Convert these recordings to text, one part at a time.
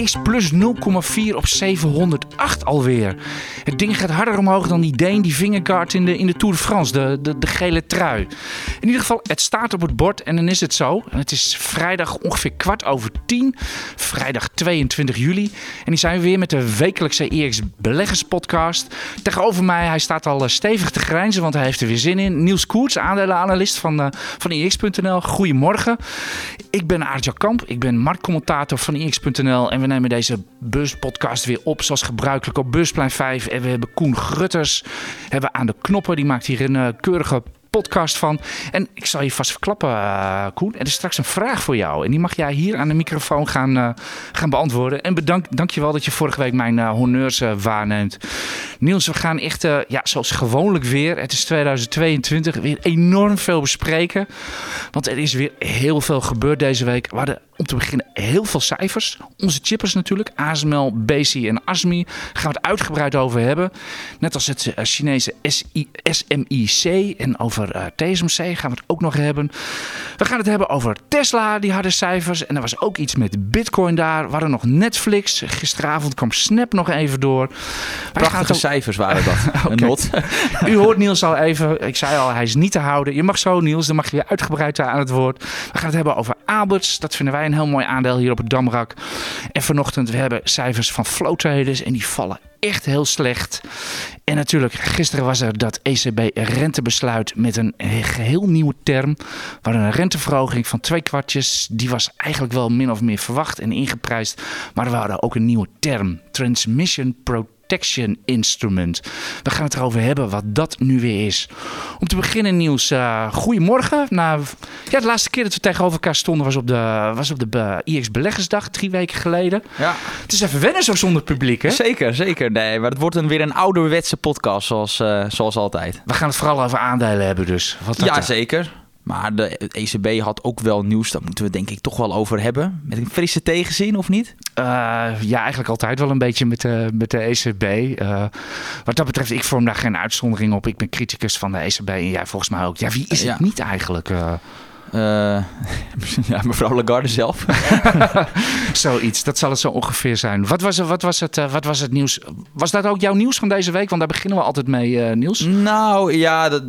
AX plus 0,4 op 708 alweer. Het ding gaat harder omhoog dan die Deen, die Vingegaard in de, in de Tour de France, de, de, de gele trui. In ieder geval, het staat op het bord en dan is het zo. En het is vrijdag ongeveer kwart over tien, vrijdag 22 juli. En die zijn we weer met de wekelijkse EX Beleggers podcast. Tegenover mij, hij staat al eh, stevig te grijnzen, want hij heeft er weer zin in. Niels Koerts, aandelenanalist van, uh, van EX.nl. Goedemorgen. Ik ben Aartja Kamp, ik ben marktcommentator van EX.nl en we nemen deze buspodcast weer op zoals gebruikelijk op Busplein 5. En we hebben Koen Grutters hebben aan de knoppen. Die maakt hier een uh, keurige podcast van. En ik zal je vast verklappen, uh, Koen. Er is straks een vraag voor jou. En die mag jij hier aan de microfoon gaan, uh, gaan beantwoorden. En bedank, dank je wel dat je vorige week mijn uh, honneurs waarneemt. Niels, we gaan echt, ja, zoals gewoonlijk weer. Het is 2022. Weer enorm veel bespreken. Want er is weer heel veel gebeurd deze week. We hadden om te beginnen heel veel cijfers. Onze chippers natuurlijk, ASML, BC en ASMI. Gaan we het uitgebreid over hebben. Net als het Chinese SMIC en over uh, TSMC gaan we het ook nog hebben. We gaan het hebben over Tesla, die harde cijfers. En er was ook iets met Bitcoin daar. We hadden nog Netflix. Gisteravond kwam Snap nog even door. Prachtige ook... cijfers waren dat. okay. not. U hoort Niels al even. Ik zei al, hij is niet te houden. Je mag zo, Niels. Dan mag je weer uitgebreid aan het woord. We gaan het hebben over Alberts. Dat vinden wij een heel mooi aandeel hier op het Damrak. En vanochtend, we hebben cijfers van flow traders. En die vallen echt heel slecht. En natuurlijk, gisteren was er dat ECB-rentebesluit met een geheel nieuwe term. Waar een renteverhoging van twee kwartjes, die was eigenlijk wel min of meer verwacht en ingeprijsd. Maar we hadden ook een nieuwe term, Transmission Protection Instrument. We gaan het erover hebben wat dat nu weer is. Om te beginnen nieuws, uh, goedemorgen. Nou, ja, de laatste keer dat we tegenover elkaar stonden was op de, was op de uh, IX Beleggersdag, drie weken geleden. Ja. Het is even wennen zo zonder publiek, hè? Zeker, zeker. Nee, maar het wordt een, weer een ouderwetse podcast, zoals, uh, zoals altijd. We gaan het vooral over aandelen hebben dus. Wat ja, zeker. Maar de ECB had ook wel nieuws, daar moeten we denk ik toch wel over hebben. Met een frisse tegenzin, of niet? Uh, ja, eigenlijk altijd wel een beetje met de, met de ECB. Uh, wat dat betreft, ik vorm daar geen uitzondering op. Ik ben criticus van de ECB en jij volgens mij ook. Ja, wie is het ja. niet eigenlijk? Uh, uh, ja, mevrouw Lagarde zelf. Zoiets, dat zal het zo ongeveer zijn. Wat was, wat, was het, uh, wat was het nieuws? Was dat ook jouw nieuws van deze week? Want daar beginnen we altijd mee, uh, Niels. Nou ja, dat,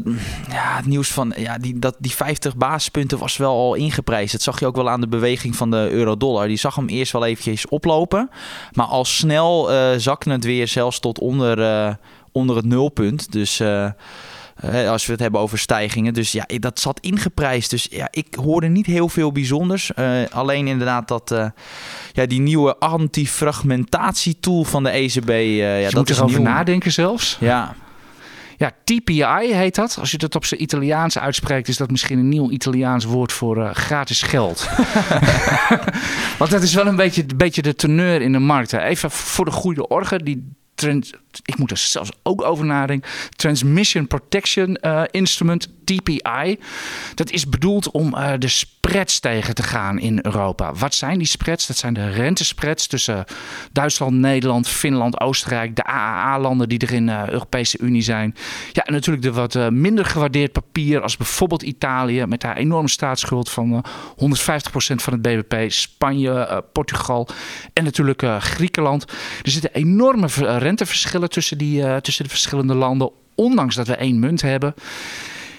ja het nieuws van ja, die, dat, die 50 basispunten was wel al ingeprijsd. Dat zag je ook wel aan de beweging van de euro-dollar. Die zag hem eerst wel eventjes oplopen. Maar al snel zakte het weer zelfs tot onder, onder het nulpunt. Dus... Uh, als we het hebben over stijgingen. Dus ja, dat zat ingeprijsd. Dus ja, ik hoorde niet heel veel bijzonders. Uh, alleen inderdaad dat uh, ja, die nieuwe antifragmentatietool van de ECB. ja, je dat moet erover nadenken zelfs. Ja. Ja, TPI heet dat. Als je dat op zijn Italiaans uitspreekt, is dat misschien een nieuw Italiaans woord voor uh, gratis geld. Want dat is wel een beetje, beetje de teneur in de markt. Hè. Even voor de goede orde, die trend, ik moet er zelfs ook over nadenken. Transmission Protection uh, Instrument, TPI. Dat is bedoeld om uh, de spreads tegen te gaan in Europa. Wat zijn die spreads? Dat zijn de rentespreads tussen Duitsland, Nederland, Finland, Oostenrijk, de AAA-landen die er in de uh, Europese Unie zijn. Ja, en natuurlijk de wat uh, minder gewaardeerd papier als bijvoorbeeld Italië met haar enorme staatsschuld van 150% van het BBP, Spanje, Portugal en natuurlijk Griekenland. Er zitten enorme renteverschillen tussen, die, tussen de verschillende landen, ondanks dat we één munt hebben.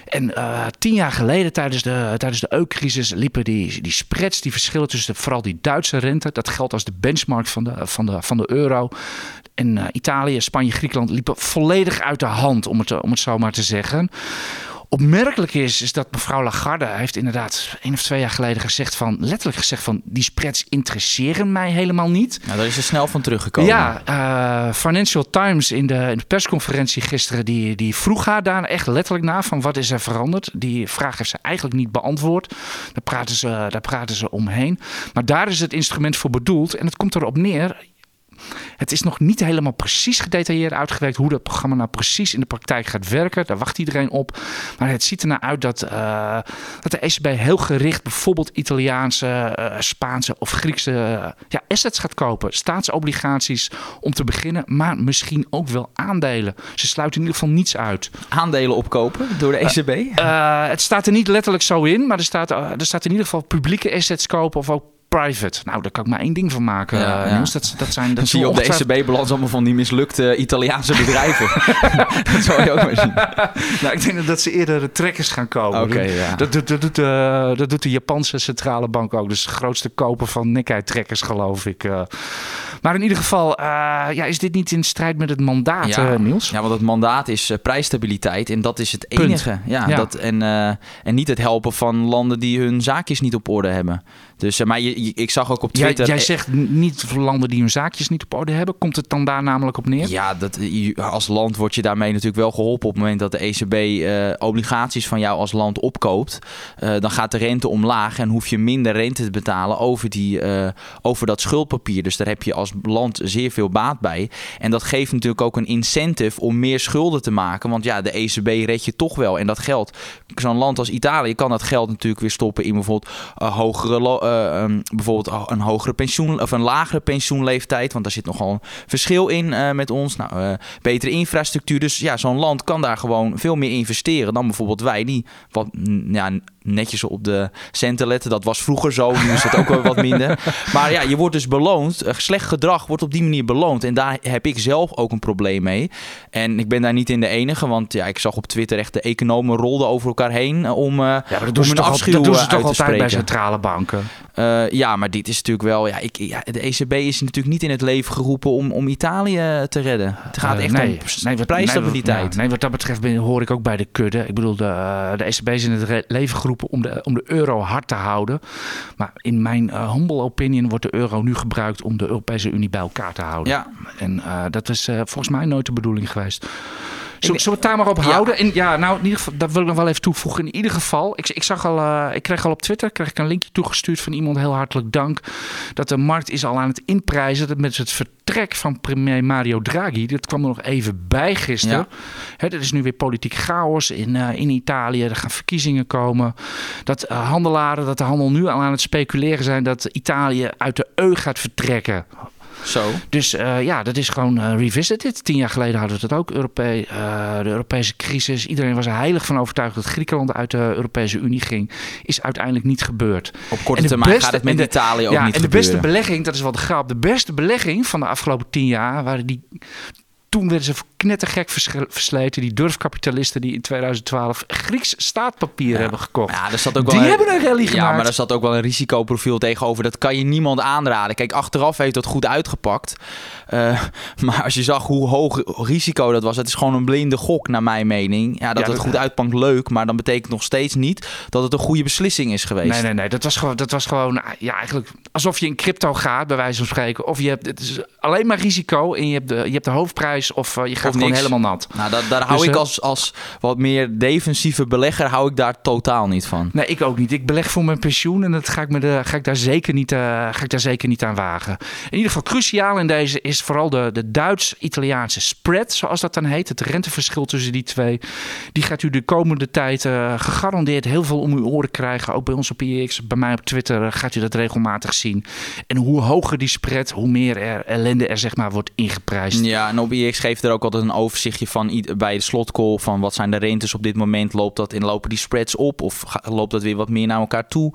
En uh, tien jaar geleden, tijdens de, tijdens de crisis liepen die, die spreads, die verschillen tussen vooral die Duitse rente, dat geldt als de benchmark van de, van de, van de euro. En uh, Italië, Spanje, Griekenland liepen volledig uit de hand, om het, om het zo maar te zeggen. Opmerkelijk is, is dat mevrouw Lagarde heeft inderdaad één of twee jaar geleden gezegd van, letterlijk gezegd van, die spreads interesseren mij helemaal niet. Nou, daar is er snel van teruggekomen. Ja, uh, Financial Times in de, in de, persconferentie gisteren, die, die vroeg haar daar echt letterlijk naar van wat is er veranderd. Die vraag heeft ze eigenlijk niet beantwoord. Daar praten ze, daar praten ze omheen. Maar daar is het instrument voor bedoeld en het komt erop neer, het is nog niet helemaal precies gedetailleerd uitgewerkt hoe dat programma nou precies in de praktijk gaat werken. Daar wacht iedereen op. Maar het ziet er naar uit dat, uh, dat de ECB heel gericht bijvoorbeeld Italiaanse, uh, Spaanse of Griekse uh, ja, assets gaat kopen. Staatsobligaties om te beginnen, maar misschien ook wel aandelen. Ze sluiten in ieder geval niets uit. Aandelen opkopen door de ECB? het staat er niet letterlijk zo in, maar er staat, er staat in ieder geval publieke assets kopen of ook private. Nou, daar kan ik maar één ding van maken. Ja, ja. Dat, dat zijn, dat zie je op de ECB-balans allemaal van die mislukte Italiaanse bedrijven. dat zou je ook maar zien. nou, ik denk dat ze eerder de trekkers gaan komen. Okay, ja. dat, dat, dat, doet, uh, dat doet de Japanse centrale bank ook. Dus de grootste koper van Nikkei-trekkers, geloof ik. Uh. Maar in ieder geval, uh, ja, is dit niet in strijd met het mandaat, ja. Niels? Ja, want het mandaat is prijsstabiliteit. En dat is het enige. Ja, Dat, en, en niet het helpen van landen die hun zaakjes niet op orde hebben. Dus, maar je, ik zag ook op Twitter... Jij, jij zegt niet voor landen die hun zaakjes niet op orde hebben. Komt het dan daar namelijk op neer? Ja, dat, als land word je daarmee natuurlijk wel geholpen. Op het moment dat de ECB uh, obligaties van jou als land opkoopt... Uh, dan gaat de rente omlaag en hoef je minder rente te betalen over, die, uh, over dat schuldpapier. Dus daar heb je als land zeer veel baat bij. En dat geeft natuurlijk ook een incentive om meer schulden te maken. Want ja, de ECB red je toch wel. En dat geld, zo'n land als Italië kan dat geld natuurlijk weer stoppen in bijvoorbeeld hogere uh, bijvoorbeeld een hogere pensioen of een lagere pensioenleeftijd. Want daar zit nogal een verschil in uh, met ons. Nou, betere infrastructuur. Dus ja, zo'n land kan daar gewoon veel meer investeren dan bijvoorbeeld wij, die wat ja, netjes op de centen letten. Dat was vroeger zo, nu is het ook wel wat minder. Maar ja, je wordt dus beloond. Slecht gedrag wordt op die manier beloond. En daar heb ik zelf ook een probleem mee. En ik ben daar niet in de enige, want ja, ik zag op Twitter echt de economen rolden over elkaar heen om, uh, ja, maar dat doen ze toch, dat doen ze toch altijd bij centrale banken? Uh, ja, maar dit is natuurlijk wel. Ja, ik, ja, de ECB is natuurlijk niet in het leven geroepen om, om Italië te redden. Het gaat echt nee, om nee, wat, prijsstabiliteit. Nee, ja, nee, wat dat betreft ben, hoor ik ook bij de kudde. Ik bedoel, de, de ECB is in het leven geroepen om de, om de euro hard te houden. Maar in mijn uh, humble opinion wordt de euro nu gebruikt om de Europese Unie bij elkaar te houden. Ja. En dat is volgens mij nooit de bedoeling geweest. Zullen we het daar maar op houden? Ja. En ja, nou, in ieder geval, dat wil ik nog wel even toevoegen. In ieder geval, ik, ik zag al, uh, ik kreeg al op Twitter kreeg ik een linkje toegestuurd van iemand. Heel hartelijk dank. Dat de markt is al aan het inprijzen. Dat met het vertrek van premier Mario Draghi, dat kwam er nog even bij gisteren. Ja. Hè, er is nu weer politiek chaos in, uh, in Italië. Er gaan verkiezingen komen. Dat uh, handelaren, dat de handel nu al aan het speculeren zijn dat Italië uit de EU gaat vertrekken. Zo. Dus uh, ja, dat is gewoon uh, revisited. Tien jaar geleden hadden we het ook. Europe uh, de Europese crisis. Iedereen was er heilig van overtuigd dat Griekenland uit de Europese Unie ging. Is uiteindelijk niet gebeurd. Op korte termijn beste, gaat het met de, Italië ook ja, niet en de gebeuren. beste belegging, dat is wel de grap. De beste belegging van de afgelopen tien jaar waren die toen werden ze knettergek versleten. Die durfkapitalisten die in 2012 Grieks staatpapier ja. hebben gekocht. Ja, er zat ook wel die een, hebben een rally ja, gemaakt. maar er zat ook wel een risicoprofiel tegenover. Dat kan je niemand aanraden. Kijk, achteraf heeft dat goed uitgepakt. Uh, maar als je zag hoe hoog risico dat was, het is gewoon een blinde gok naar mijn mening. Ja, dat ja, het goed uitpakt, leuk. Maar dan betekent nog steeds niet dat het een goede beslissing is geweest. Nee, nee, nee. Dat was gewoon, dat was gewoon ja, eigenlijk alsof je in crypto gaat, bij wijze van spreken. Of je hebt het is alleen maar risico en je hebt de, je hebt de hoofdprijs of uh, je gaat of gewoon helemaal nat. Nou, dat, daar hou Dus, ik eh, als, als wat meer defensieve belegger hou ik daar totaal niet van. Nee, ik ook niet. Ik beleg voor mijn pensioen en dat ga ik, me de, ga ik, daar, zeker niet, uh, ga ik daar zeker niet aan wagen. In ieder geval cruciaal in deze is vooral de, de Duits-Italiaanse spread, zoals dat dan heet. Het renteverschil tussen die twee. Die gaat u de komende tijd uh, gegarandeerd heel veel om uw oren krijgen. Ook bij ons op IX, bij mij op Twitter uh, gaat u dat regelmatig zien. En hoe hoger die spread, hoe meer er ellende er zeg maar wordt ingeprijsd. Ja, en op IX geeft er ook altijd een overzichtje van bij de slotcall van wat zijn de rentes op dit moment. Loopt dat in lopen die spreads op of loopt dat weer wat meer naar elkaar toe?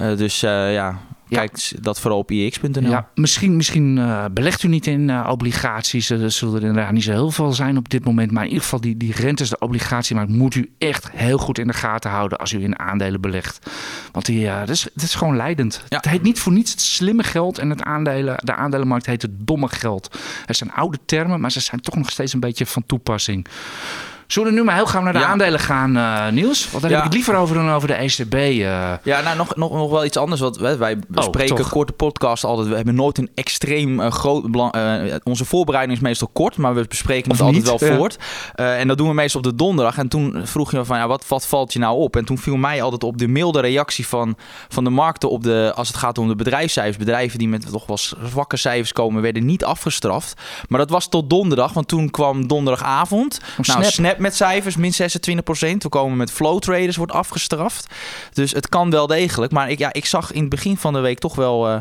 Uh, dus uh, ja, kijk dat vooral op ix.nl. Ja, misschien misschien uh, belegt u niet in uh, obligaties. Er zullen er inderdaad niet zo heel veel zijn op dit moment. Maar in ieder geval die, die rentes, de obligatiemarkt... moet u echt heel goed in de gaten houden als u in aandelen belegt. Want die, uh, dat, is, dat is gewoon leidend. Ja. Het heet niet voor niets het slimme geld. En het aandelen, de aandelenmarkt heet het domme geld. Het zijn oude termen, maar ze zijn toch nog steeds een beetje van toepassing. Zullen we nu maar heel gauw naar de Ja. aandelen gaan, eh, Niels? Want daar Ja. heb ik het liever over dan over de ECB. eh. Ja, nou nog, nog, nog wel iets anders. Want wij, wij bespreken toch? korte podcast altijd. We hebben nooit een extreem eh, groot... belang- onze voorbereiding is meestal kort, maar we bespreken Of het altijd wel voort. En dat doen we meestal op de donderdag. En toen vroeg je me van, ja, wat, wat valt je nou op? En toen viel mij altijd op de milde reactie van, van de markten op de, als het gaat om de bedrijfscijfers. Bedrijven die met toch wel zwakke cijfers komen, werden niet afgestraft. Maar dat was tot donderdag, want toen kwam donderdagavond. Snap. Nou, Snap met cijfers, min 26%. We komen met flow traders, wordt afgestraft. Dus het kan wel degelijk. Maar ik, ja, ik zag in het begin van de week toch wel eh,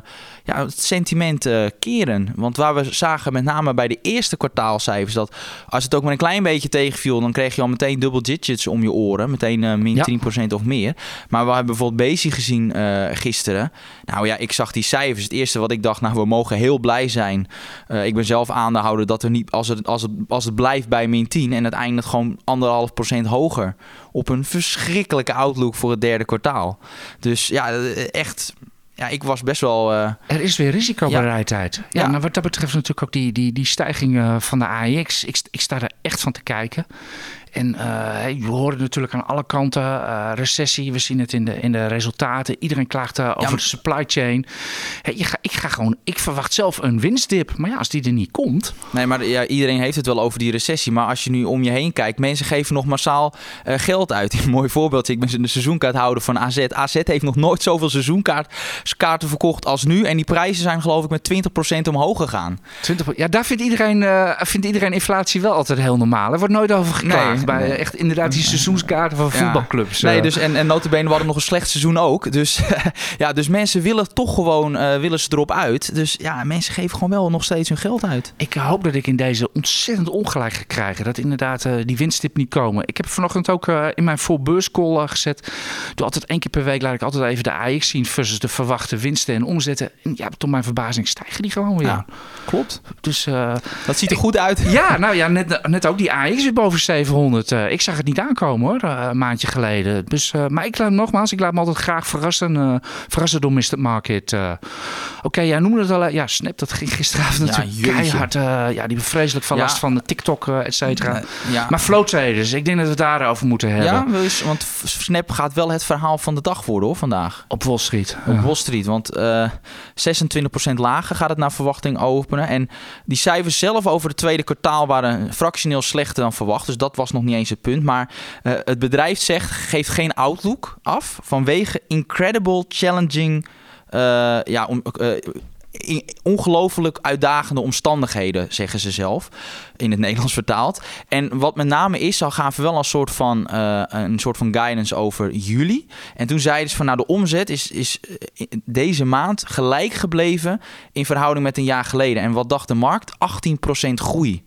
ja, het sentiment keren. Want waar we zagen met name bij de eerste kwartaalcijfers... dat als het ook maar een klein beetje tegenviel... dan kreeg je al meteen double digits om je oren. Meteen eh, min Ja. 10% of meer. Maar we hebben bijvoorbeeld Bezi gezien eh, gisteren. Nou ja, ik zag die cijfers. Het eerste wat ik dacht, nou we mogen heel blij zijn. Eh, ik ben zelf aandeelhouder dat er niet... Als het, als het, als het blijft bij min 10 en het eindigt gewoon anderhalf procent hoger... op een verschrikkelijke outlook voor het derde kwartaal. Dus ja, echt... Ja, ik was best wel... eh, Er is weer risicobereidheid. Ja, Ja. nou, wat dat betreft natuurlijk ook die, die, die stijging eh, van de AEX. Ik, ik sta er echt van te kijken. En eh je hoort het natuurlijk aan alle kanten. eh, recessie, we zien het in de, in de resultaten. Iedereen klaagt eh, over maar- de supply chain. Hey, je ga, ik ga gewoon, ik verwacht zelf een winstdip. Maar ja, als die er niet komt. Nee, maar ja, iedereen heeft het wel over die recessie. Maar als je nu om je heen kijkt, mensen geven nog massaal geld uit. Een mooi voorbeeld. Ik ben de seizoenkaarthouder van AZ. AZ heeft nog nooit zoveel seizoenkaarten verkocht als nu. En die prijzen zijn geloof ik met 20% omhoog gegaan. 20, ja, daar vindt iedereen, vindt iedereen inflatie wel altijd heel normaal. Er wordt nooit over geklaagd. Nee, bij nee. eh, echt inderdaad die seizoenskaarten van voetbalclubs. Nee, eh. dus en, en notabene, we hadden nog een slecht seizoen ook. Dus, ja, dus mensen willen toch gewoon eh, willen ze erop uit. Dus ja, mensen geven gewoon wel nog steeds hun geld uit. Ik hoop dat ik in deze ontzettend ongelijk ga krijgen. Dat inderdaad eh, die winststip niet komen. Ik heb vanochtend ook in mijn voorbeurscall gezet. Doe altijd één keer per week laat ik altijd even de AX zien versus de verwachte winsten en omzetten. En ja, tot mijn verbazing stijgen die gewoon weer. Ja. Klopt. Dus Dat ziet er goed uit. ja, nou ja, net, net ook die AX weer boven 700. Eh, ik zag het niet aankomen hoor, eh, een maandje geleden. Dus, eh, maar ik laat nogmaals, ik laat me altijd graag verrassen. verrassen door Mr. Market. Oké, jij noemde het al. Ja, Snap, dat ging gisteravond Ja, natuurlijk keihard. ja, die vreselijk van Ja. last van de TikTok, et cetera. Ja. Maar flow traders, ik denk dat we het daarover moeten hebben. Ja, wil je- want Snap gaat wel het verhaal van de dag worden hoor, vandaag. Op Wall Street. Op Wall Street. Want eh 26% lager gaat het naar verwachting openen. En die cijfers zelf over het tweede kwartaal waren fractioneel slechter dan verwacht. Dus dat was nog niet eens het punt. Maar eh, het bedrijf zegt, geeft geen outlook af vanwege incredible challenging... eh, ja, om, eh, ongelooflijk uitdagende omstandigheden, zeggen ze zelf. In het Nederlands vertaald. En wat met name is, al gaven wel een soort van, een soort van guidance over juli. En toen zeiden ze van, nou de omzet is, is deze maand gelijk gebleven in verhouding met een jaar geleden. En wat dacht de markt? 18% groei.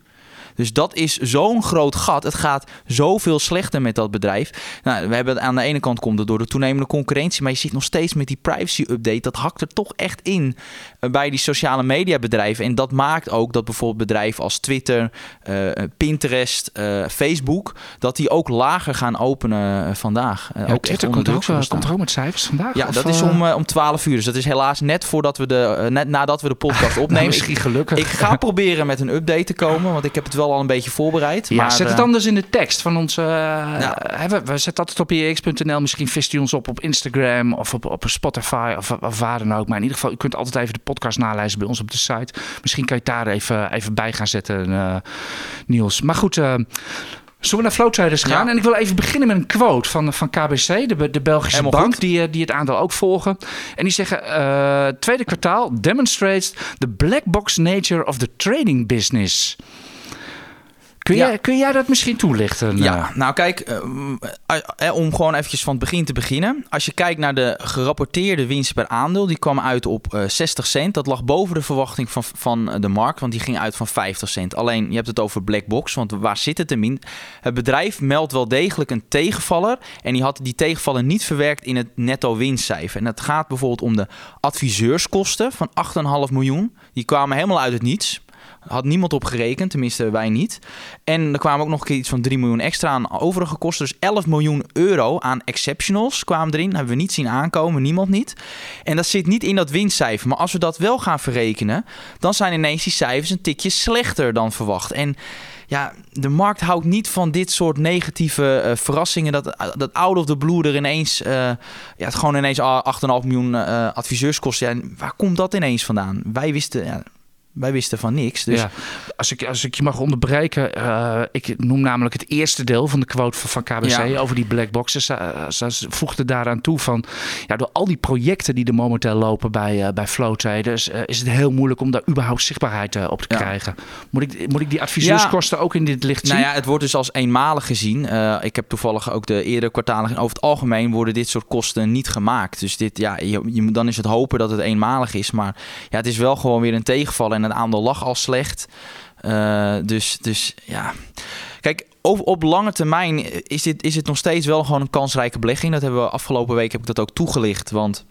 Dus dat is zo'n groot gat. Het gaat zoveel slechter met dat bedrijf. Nou, we hebben aan de ene kant komt het door de toenemende concurrentie, maar je ziet nog steeds met die privacy update. Dat hakt er toch echt in eh, bij die sociale media bedrijven. En dat maakt ook dat bijvoorbeeld bedrijven als Twitter, eh, Pinterest, eh, Facebook, dat die ook lager gaan openen vandaag. Ja, ook Twitter komt, er ook, komt er ook met cijfers vandaag? Ja, Of, dat is om, om 12 uur. Dus dat is helaas net voordat we de, net nadat we de podcast nou, opnemen. misschien gelukkig. Ik ga proberen met een update te komen, want ik heb het wel al een beetje voorbereid. Ja, maar, zet het eh, anders in de tekst van onze. eh, hè, we, we zetten altijd op ix.nl. Misschien vist u ons op op Instagram of op, op Spotify of, of waar dan ook. Maar in ieder geval, u kunt altijd even de podcast nalijsten bij ons op de site. Misschien kan je het daar even, even bij gaan zetten, eh, Niels. Maar goed. Zullen we naar Flow Traders gaan? Ja. En ik wil even beginnen met een quote van, van KBC, de, de Belgische Helemaal bank, goed. die, die het aandeel ook volgen. En die zeggen: eh, tweede kwartaal demonstrates the black box nature of the trading business. Kun, Ja. jij, kun jij dat misschien toelichten? Ja, eh? nou kijk, eh, eh, om gewoon eventjes van het begin te beginnen. Als je kijkt naar de gerapporteerde winst per aandeel, die kwam uit op eh, 60 cent. Dat lag boven de verwachting van, van de markt, want die ging uit van 50 cent. Alleen, je hebt het over black box, want waar zit het hem in? Het bedrijf meldt wel degelijk een tegenvaller en die had die tegenvaller niet verwerkt in het netto winstcijfer. En het gaat bijvoorbeeld om de adviseurskosten van 8,5 miljoen. Die kwamen helemaal uit het niets. Had niemand op gerekend, tenminste wij niet. En er kwamen ook nog een keer iets van 3 miljoen extra aan overige kosten. Dus 11 miljoen euro aan exceptionals kwamen erin. Hebben we niet zien aankomen, niemand niet. En dat zit niet in dat winstcijfer. Maar als we dat wel gaan verrekenen, dan zijn ineens die cijfers een tikje slechter dan verwacht. En ja, de markt houdt niet van dit soort negatieve uh, verrassingen. Dat, dat out of the blue er ineens, uh, ja, het gewoon ineens 8,5 miljoen adviseurs kost. Ja, waar komt dat ineens vandaan? Wij wisten, ja, wij wisten van niks. Dus... Ja, als, ik, als ik je mag onderbreken, uh, ik noem namelijk het eerste deel van de quote van, van KBC over die black boxes. Ze, ze voegde daaraan toe van, ja, door al die projecten die er momenteel lopen bij, uh, bij flow traders, uh, is het heel moeilijk om daar überhaupt zichtbaarheid op te ja. krijgen. Moet ik, moet ik die adviseurskosten ook in dit licht zien? Nou ja, het wordt dus als eenmalig gezien. ik heb toevallig ook de eerdere kwartalen, over het algemeen worden dit soort kosten niet gemaakt. Dus dit, ja, je, je, dan is het hopen dat het eenmalig is. Maar ja, het is wel gewoon weer een tegenvallen en het aandeel lag al slecht. Uh, dus, dus ja. Kijk, over, op lange termijn is, dit, is het nog steeds wel gewoon een kansrijke belegging. Dat hebben we afgelopen week heb ik dat ook toegelicht. Want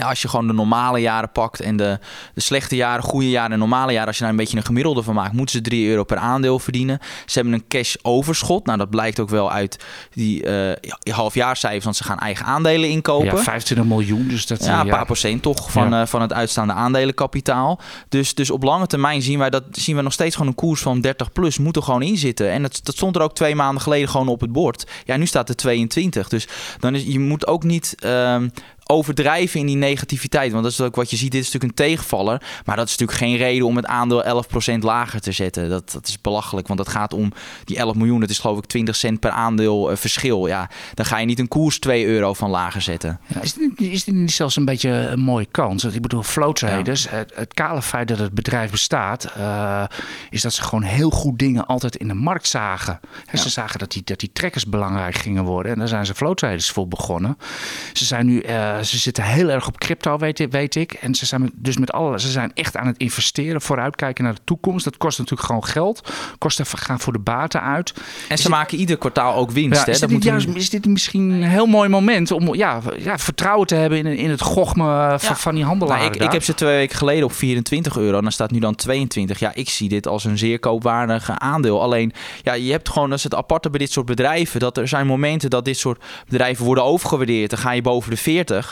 ja, als je gewoon de normale jaren pakt en de, de slechte jaren, goede jaren en normale jaren, als je daar een beetje een gemiddelde van maakt, moeten ze 3 euro per aandeel verdienen. Ze hebben een cash overschot. Nou, dat blijkt ook wel uit die uh, halfjaarcijfers, want ze gaan eigen aandelen inkopen. Ja, 25 miljoen, dus dat ja, een paar procent toch van, ja. uh, van het uitstaande aandelenkapitaal. Dus, dus op lange termijn zien wij dat zien we nog steeds gewoon een koers van 30 plus moet er gewoon in zitten. En dat, dat stond er ook twee maanden geleden gewoon op het bord. Ja, nu staat er 22. Dus dan is je moet ook niet uh, overdrijven in die negativiteit. Want dat is ook wat je ziet. Dit is natuurlijk een tegenvaller. Maar dat is natuurlijk geen reden om het aandeel 11% lager te zetten. Dat, dat is belachelijk. Want dat gaat om die 11 miljoen. Dat is geloof ik 20 cent per aandeel uh, verschil. Ja, dan ga je niet een koers 2 euro van lager zetten. Ja, is, dit, is dit niet zelfs een beetje een mooie kans? Ik bedoel, flow traders, ja. het, het, kale feit dat het bedrijf bestaat, uh, is dat ze gewoon heel goed dingen altijd in de markt zagen. Ja. Ze zagen dat die, dat die trekkers belangrijk gingen worden. En daar zijn ze flow traders voor begonnen. Ze zijn nu... Uh, ze zitten heel erg op crypto, weet, weet ik. En ze zijn dus met alle, ze zijn echt aan het investeren, vooruitkijken naar de toekomst. Dat kost natuurlijk gewoon geld. Kosten gaan voor de baten uit. En ze maken ieder kwartaal ook winst. Ja, hè? Is, dit juist, is dit misschien een heel mooi moment om ja, ja, vertrouwen te hebben in, in het gochme van, ja. van die handelaren? Nou, ik, ik, heb ze twee weken geleden op 24 euro. En dan staat nu dan 22. Ja, ik zie dit als een zeer koopwaardige aandeel. Alleen, ja, je hebt gewoon, dat is het aparte bij dit soort bedrijven. Dat er zijn momenten dat dit soort bedrijven worden overgewaardeerd. Dan ga je boven de 40.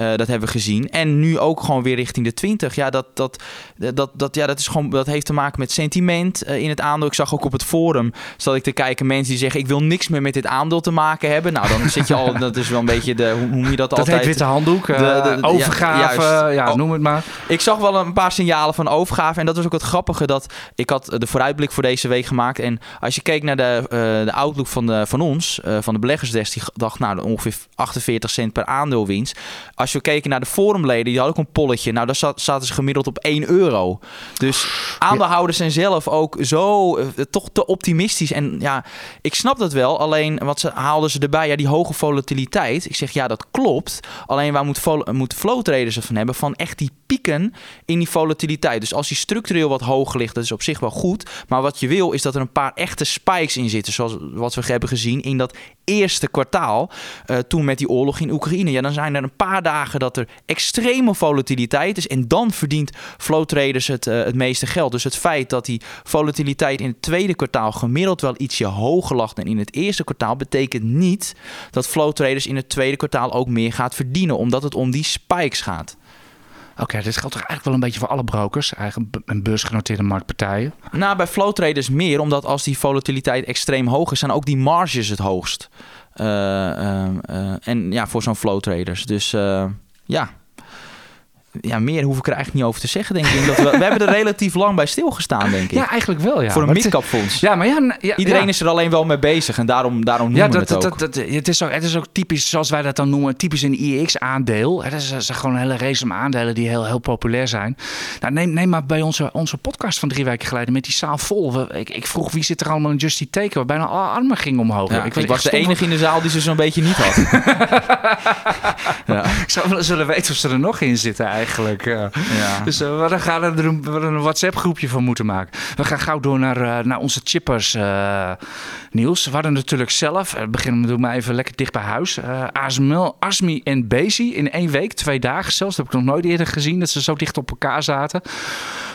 Uh, dat hebben we gezien. En nu ook gewoon weer richting de 20. Ja, dat, dat, dat, dat, ja, dat, is gewoon, dat heeft te maken met sentiment uh, in het aandeel. Ik zag ook op het forum, zat ik te kijken, mensen die zeggen... ik wil niks meer met dit aandeel te maken hebben. Nou, dan zit je al, dat is wel een beetje de, hoe noem je dat, dat altijd? Dat witte handdoek, de, de, de, overgave, ja, ja oh, noem het maar. Ik zag wel een paar signalen van overgave. En dat was ook het grappige, dat ik had de vooruitblik voor deze week gemaakt. En als je keek naar de, de outlook van, de, van ons, van de beleggersdesk... die dacht, nou, ongeveer 48 cent per aandeel winst als we keken naar de forumleden, die hadden ook een polletje. Nou, daar zat, zaten ze gemiddeld op 1 euro. Dus aandeelhouders zijn zelf ook zo uh, toch te optimistisch. En ja, ik snap dat wel. Alleen wat ze haalden ze erbij, ja, die hoge volatiliteit. Ik zeg ja, dat klopt. Alleen waar moet, moet flow traders ervan hebben? Van echt die in die volatiliteit. Dus als die structureel wat hoger ligt, dat is op zich wel goed. Maar wat je wil is dat er een paar echte spikes in zitten. Zoals wat we hebben gezien in dat eerste kwartaal. Uh, toen met die oorlog in Oekraïne. Ja, dan zijn er een paar dagen dat er extreme volatiliteit is. En dan verdient flow traders het, uh, het meeste geld. Dus het feit dat die volatiliteit in het tweede kwartaal gemiddeld wel ietsje hoger lag dan in het eerste kwartaal. betekent niet dat flow traders in het tweede kwartaal ook meer gaat verdienen. Omdat het om die spikes gaat. Oké, dit geldt toch eigenlijk wel een beetje voor alle brokers, eigenlijk een beursgenoteerde marktpartijen? Nou, bij flow traders meer, omdat als die volatiliteit extreem hoog is, zijn ook die marges het hoogst. Uh, en ja, voor zo'n flow traders. Dus ja, ja, meer hoef ik er eigenlijk niet over te zeggen, denk ik. We, we hebben er relatief lang bij stilgestaan, denk ik. Ja, eigenlijk wel, ja. Voor een midcapfonds. Ja, maar ja, ja Iedereen is er alleen wel mee bezig en daarom, daarom noemen ja, dat, we het ook. Dat, dat, het, is ook. Het is ook typisch, zoals wij dat dan noemen, typisch een IEX-aandeel. Het is, is gewoon een hele race van aandelen die heel, heel populair zijn. Nou, neem, neem maar bij onze, onze podcast van drie weken geleden met die zaal vol. We, ik, ik vroeg wie zit er allemaal in Justy Taker, waar bijna alle armen gingen omhoog. Ja, ik, ik was de enige in de zaal die ze zo'n beetje niet had. ja. Ik zou wel zullen weten of ze er nog in zitten eigenlijk. Ja. Dus uh, we gaan er een, een WhatsApp-groepje van moeten maken. We gaan gauw door naar, uh, naar onze chippers, uh, Niels. We hadden natuurlijk zelf, beginnen we maar even lekker dicht bij huis. ASML, ASMI en Bezi in één week, twee dagen zelfs. Dat heb ik nog nooit eerder gezien, dat ze zo dicht op elkaar zaten.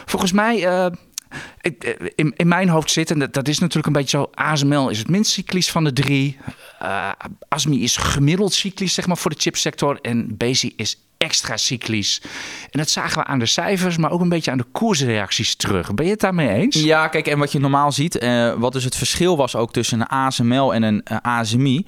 Volgens mij... In, in, mijn hoofd zit, en dat, dat, is natuurlijk een beetje zo... ASML is het minst cyclisch van de drie. Uh, ASMI is gemiddeld cyclisch zeg maar, voor de chipsector. En Bezi is extra cyclisch. En dat zagen we aan de cijfers, maar ook een beetje aan de koersreacties terug. Ben je het daarmee eens? Ja, kijk, en wat je normaal ziet, uh, wat dus het verschil was ook tussen een ASML en een uh, ASMI.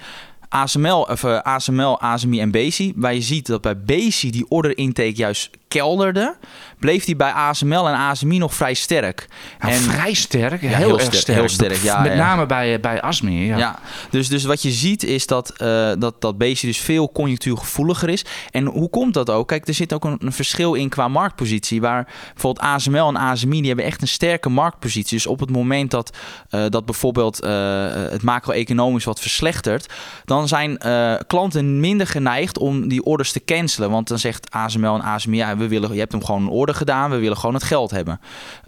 ASML, of uh, ASML, ASMI en BASI. Waar je ziet dat bij BASI die order intake juist kelderde, bleef hij bij ASML en ASMI nog vrij sterk. Nou, en, vrij sterk? heel, heel, erg sterk. Heel sterk ja, Met name bij, bij ASMI. Ja. Dus, dus wat je ziet is dat, uh, dat, dat BASI dus veel conjunctuurgevoeliger is. En hoe komt dat ook? Kijk, er zit ook een, een, verschil in qua marktpositie. Waar bijvoorbeeld ASML en ASMI, die hebben echt een sterke marktpositie. Dus op het moment dat, uh, dat bijvoorbeeld uh, het macro-economisch wat verslechtert, dan zijn klanten minder geneigd om die orders te cancelen. Want dan zegt ASML en ASMI, ja, we willen, je hebt hem gewoon een order gedaan, we willen gewoon het geld hebben.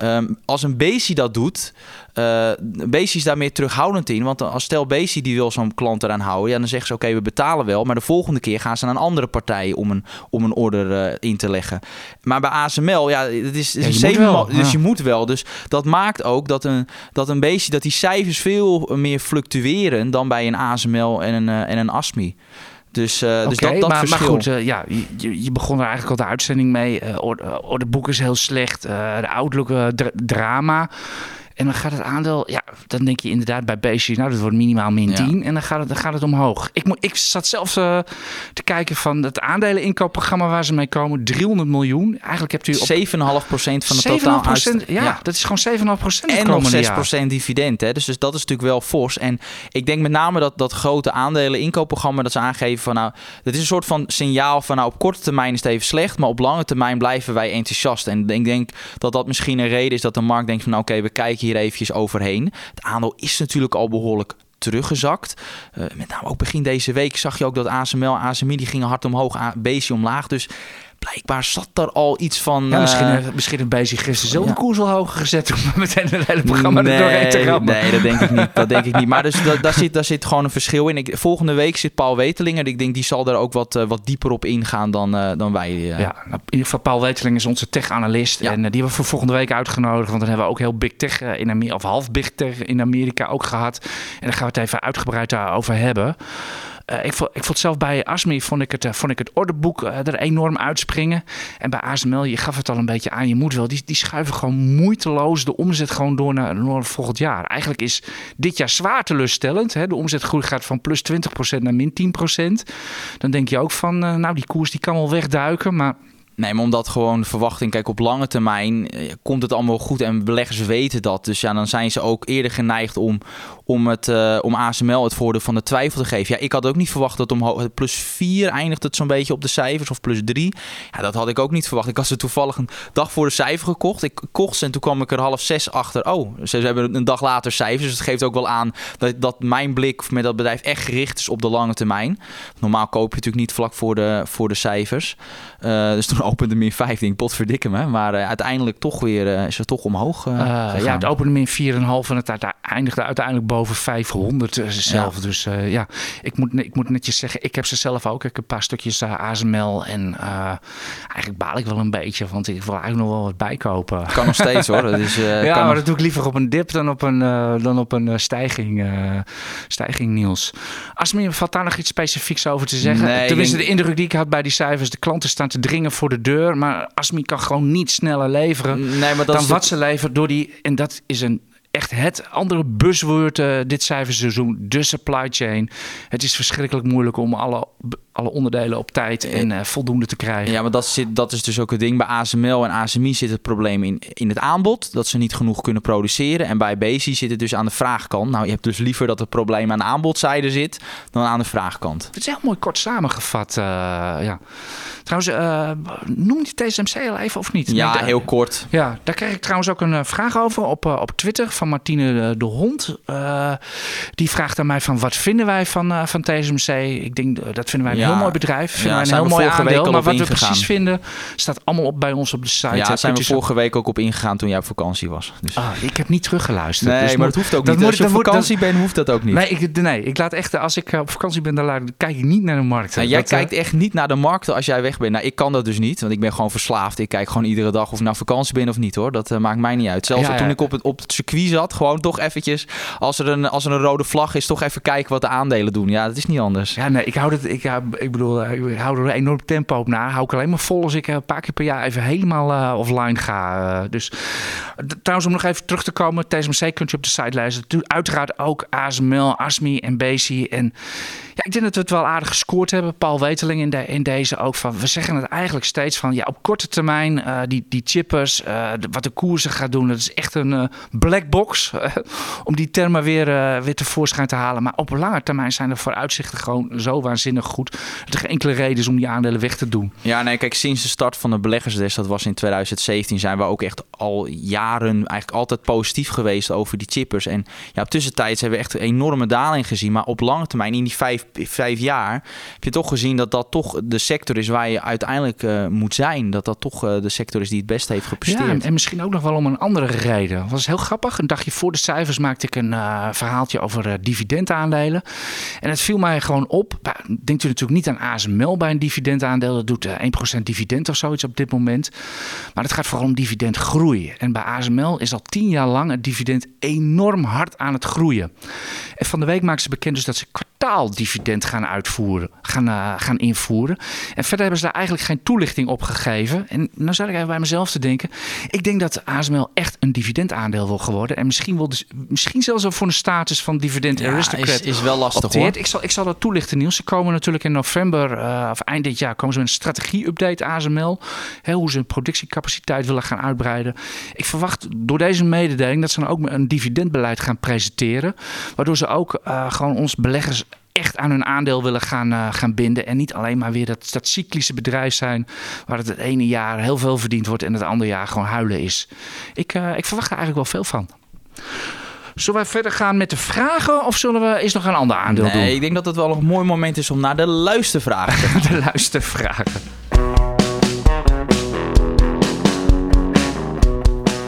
Um, als een BASI dat doet, uh, BASI is daar meer terughoudend in. Want als stel BASI die wil zo'n klant eraan houden, ja, dan zeggen ze oké, okay, we betalen wel, maar de volgende keer gaan ze naar een andere partij om een, om een order uh, in te leggen. Maar bij ASML, ja, het is, het is ja, je wel, dus ja. je moet wel. Dus dat maakt ook dat een, dat een BASI, dat die cijfers veel meer fluctueren dan bij een ASML en een, uh, en een ASMI. Dus, uh, okay, dus dat, dat maar, verschil. maar goed, uh, ja, je, je, begon er eigenlijk al de uitzending mee. Uh, orderboek is heel slecht. de outlook dra drama. En dan gaat het aandeel, ja, dan denk je inderdaad bij BC, nou dat wordt minimaal min 10 ja. en dan gaat, het, dan gaat het omhoog. Ik, moet, ik zat zelf uh, te kijken van het aandeleninkoopprogramma waar ze mee komen, 300 miljoen. Eigenlijk hebt u op 7,5% van de totaal uit... Ja, ja, dat is gewoon 7,5% En nog 6% dividend. Hè? Dus, dus dat is natuurlijk wel fors. En ik denk met name dat dat grote aandeleninkoopprogramma dat ze aangeven van nou, dat is een soort van signaal van nou op korte termijn is het even slecht, maar op lange termijn blijven wij enthousiast. En ik denk dat dat misschien een reden is dat de markt denkt van nou, oké, okay, we kijken hier eventjes overheen. Het aandeel is natuurlijk al behoorlijk teruggezakt. Uh, met name ook begin deze week zag je ook dat ASML ASMI die gingen hard omhoog, BC omlaag. Dus blijkbaar zat er al iets van... Ja, misschien, uh, misschien een BC gisteren zelf ja. de koers al hoger gezet... om meteen het hele programma nee, er doorheen te rammen. Nee, dat denk ik niet. Dat denk ik niet. Maar dus, da, daar, zit, daar zit gewoon een verschil in. Ik, volgende week zit Paul Wetelingen. Ik denk die zal er ook wat, uh, wat dieper op ingaan dan, uh, dan wij. Ja, nou, in ieder geval Paul Weteling is onze tech-analyst. En die hebben we voor volgende week uitgenodigd. Want dan hebben we ook heel big tech in Amerika... of half big tech in Amerika ook gehad. En daar gaan we het even uitgebreid daarover hebben. Uh, ik, vond, ik vond zelf bij ASMI vond ik het, uh, vond ik het orderboek uh, er enorm uitspringen. En bij ASML, je gaf het al een beetje aan, je moet wel. Die, die schuiven gewoon moeiteloos de omzet gewoon door naar, naar volgend jaar. Eigenlijk is dit jaar zwaar teleurstellend. Hè? De omzetgroei gaat van plus 20% naar min 10%. Dan denk je ook van, nou die koers die kan wel wegduiken, maar... Nee, maar omdat gewoon de verwachting, kijk op lange termijn eh, komt het allemaal goed en beleggers weten dat. Dus ja, dan zijn ze ook eerder geneigd om, om, het, uh, om ASML het voordeel van de twijfel te geven. Ja, ik had ook niet verwacht dat omhoog, plus 4 eindigt het zo'n beetje op de cijfers of plus 3. Ja, dat had ik ook niet verwacht. Ik had ze toevallig een dag voor de cijfer gekocht. Ik kocht ze en toen kwam ik er half zes achter. Oh, ze, ze hebben een dag later cijfers. Dus het geeft ook wel aan dat, dat mijn blik met dat bedrijf echt gericht is op de lange termijn. Normaal koop je natuurlijk niet vlak voor de, voor de cijfers. Uh, dus toen opende min 5, denk potverdikke me. Maar uh, uiteindelijk toch weer, uh, is het toch omhoog Ja, het opende min 4,5 en het eindigde uiteindelijk boven 500 zelf. Ja. Dus ja, ik moet, ik moet netjes zeggen, ik heb ze zelf ook. Ik heb een paar stukjes ASML en eigenlijk baal ik wel een beetje, want ik wil eigenlijk nog wel wat bijkopen. Kan nog steeds hoor. Ja, maar dat doe ik liever op een dip dan op een, dan op een stijging, stijging, Niels. Asmir, valt daar nog iets specifieks over te zeggen? Nee, Tenminste, denk... de indruk die ik had bij die cijfers, de klanten staan te dringen voor de deur. Maar Asmi kan gewoon niet sneller leveren nee, maar dat dan wat ze leveren door die. En dat is een echt het andere buzzword uh, dit cijferseizoen, de supply chain. Het is verschrikkelijk moeilijk om alle, alle onderdelen op tijd en uh, voldoende te krijgen. Ja, maar dat, zit, dat is dus ook het ding. Bij ASML en ASMI zit het probleem in, in het aanbod. Dat ze niet genoeg kunnen produceren. En bij BASI zit het dus aan de vraagkant. Nou, je hebt dus liever dat het probleem aan de aanbodzijde zit dan aan de vraagkant. Het is heel mooi kort samengevat. Uh, ja. Trouwens, noem je TSMC al even of niet? Ja, nee, heel kort. Ja, daar kreeg ik trouwens ook een vraag over op, op Twitter van Martine de Hond. Uh, die vraagt aan mij van wat vinden wij van, uh, van TSMC? Ik denk dat vinden wij een ja. heel mooi bedrijf. Vinden ja, wij een heel mooi aandeel. Maar wat ingegaan. we precies vinden staat allemaal op bij ons op de site. Ja, daar zijn we vorige week ook op ingegaan toen jij op vakantie was. Dus. Ah, ik heb niet teruggeluisterd. Nee, dus maar dat hoeft ook dat niet. Moet, als je op vakantie bent, hoeft dat ook niet. Nee, ik, nee, ik laat echt, als ik op vakantie ben, dan, laat, dan kijk ik niet naar de markt. Nou, jij dat, kijkt echt niet naar de markten als jij weg bent. Nou, ik kan dat dus niet, want ik ben gewoon verslaafd. Ik kijk gewoon iedere dag of ik nou vakantie ben of niet hoor. Dat uh, maakt mij niet uit. Zelfs Ja, ja. toen ik op het, op het circuit zat. Gewoon toch eventjes, als er, een, als er een rode vlag is, toch even kijken wat de aandelen doen. Ja, dat is niet anders. Ja, nee, ik hou het. Ik, ik bedoel, eh, ik hou er een enorm tempo op na. Hou ik alleen maar vol als ik eh, een paar keer per jaar even helemaal eh, offline ga. dus trouwens, om nog even terug te komen, TSMC kunt je op de site lezen. Uiteraard ook ASML, ASMI en BC. En ja, ik denk dat we het wel aardig gescoord hebben. Paul Weteling in, in deze ook van. We zeggen het eigenlijk steeds van ja, op korte termijn eh, die, die chippers, eh, de- wat de koersen gaat doen, dat is echt een eh, black box. om die termen weer, weer tevoorschijn te halen. Maar op lange termijn zijn de vooruitzichten gewoon zo waanzinnig goed. Dat er geen enkele reden is om die aandelen weg te doen. Ja, nee, kijk, sinds de start van de beleggersdes, dat was in 2017, zijn we ook echt al jaren eigenlijk altijd positief geweest over die chippers. En ja, tussentijds hebben we echt een enorme daling gezien. Maar op lange termijn, in die vijf, vijf jaar, heb je toch gezien dat dat toch de sector is waar je uiteindelijk eh, moet zijn. Dat dat toch eh, de sector is die het beste heeft Ja, gepresteerd. en misschien ook nog wel om een andere reden. Dat was heel grappig. Een dagje voor de cijfers maakte ik een eh, verhaaltje over dividendaandelen. En het viel mij gewoon op. Denkt u natuurlijk niet aan ASML bij een dividendaandeel. Dat doet eh, 1% dividend of zoiets op dit moment. Maar het gaat vooral om dividendgroei. En bij ASML is al tien jaar lang het dividend enorm hard aan het groeien. En van de week maakten ze bekend dus dat ze kwartaaldividend gaan uitvoeren, gaan, eh, gaan invoeren. En verder hebben ze daar eigenlijk geen toelichting op gegeven. En nou zat ik even bij mezelf te denken. Ik denk dat ASML echt een dividendaandeel wil geworden. En misschien, wil dus, misschien zelfs wel voor een status van dividend Ja, aristocrat is, is wel lastig opteert. hoor. Ik zal, ik zal dat toelichten, Niels. Ze komen natuurlijk in november, eh, of eind dit jaar, komen ze met een strategie-update ASML. Hè, hoe ze hun productiecapaciteit willen gaan uitbreiden. Ik verwacht door deze mededeling dat ze dan ook een dividendbeleid gaan presenteren. Waardoor ze ook eh, gewoon ons beleggers echt aan hun aandeel willen gaan, eh, gaan binden. En niet alleen maar weer dat, dat cyclische bedrijf zijn... waar het het ene jaar heel veel verdiend wordt... en het andere jaar gewoon huilen is. Ik, eh, ik verwacht er eigenlijk wel veel van. Zullen wij verder gaan met de vragen... of zullen we eerst nog een ander aandeel Nee, doen? ik denk dat het wel een mooi moment is om naar de luistervragen te gaan. De luistervragen.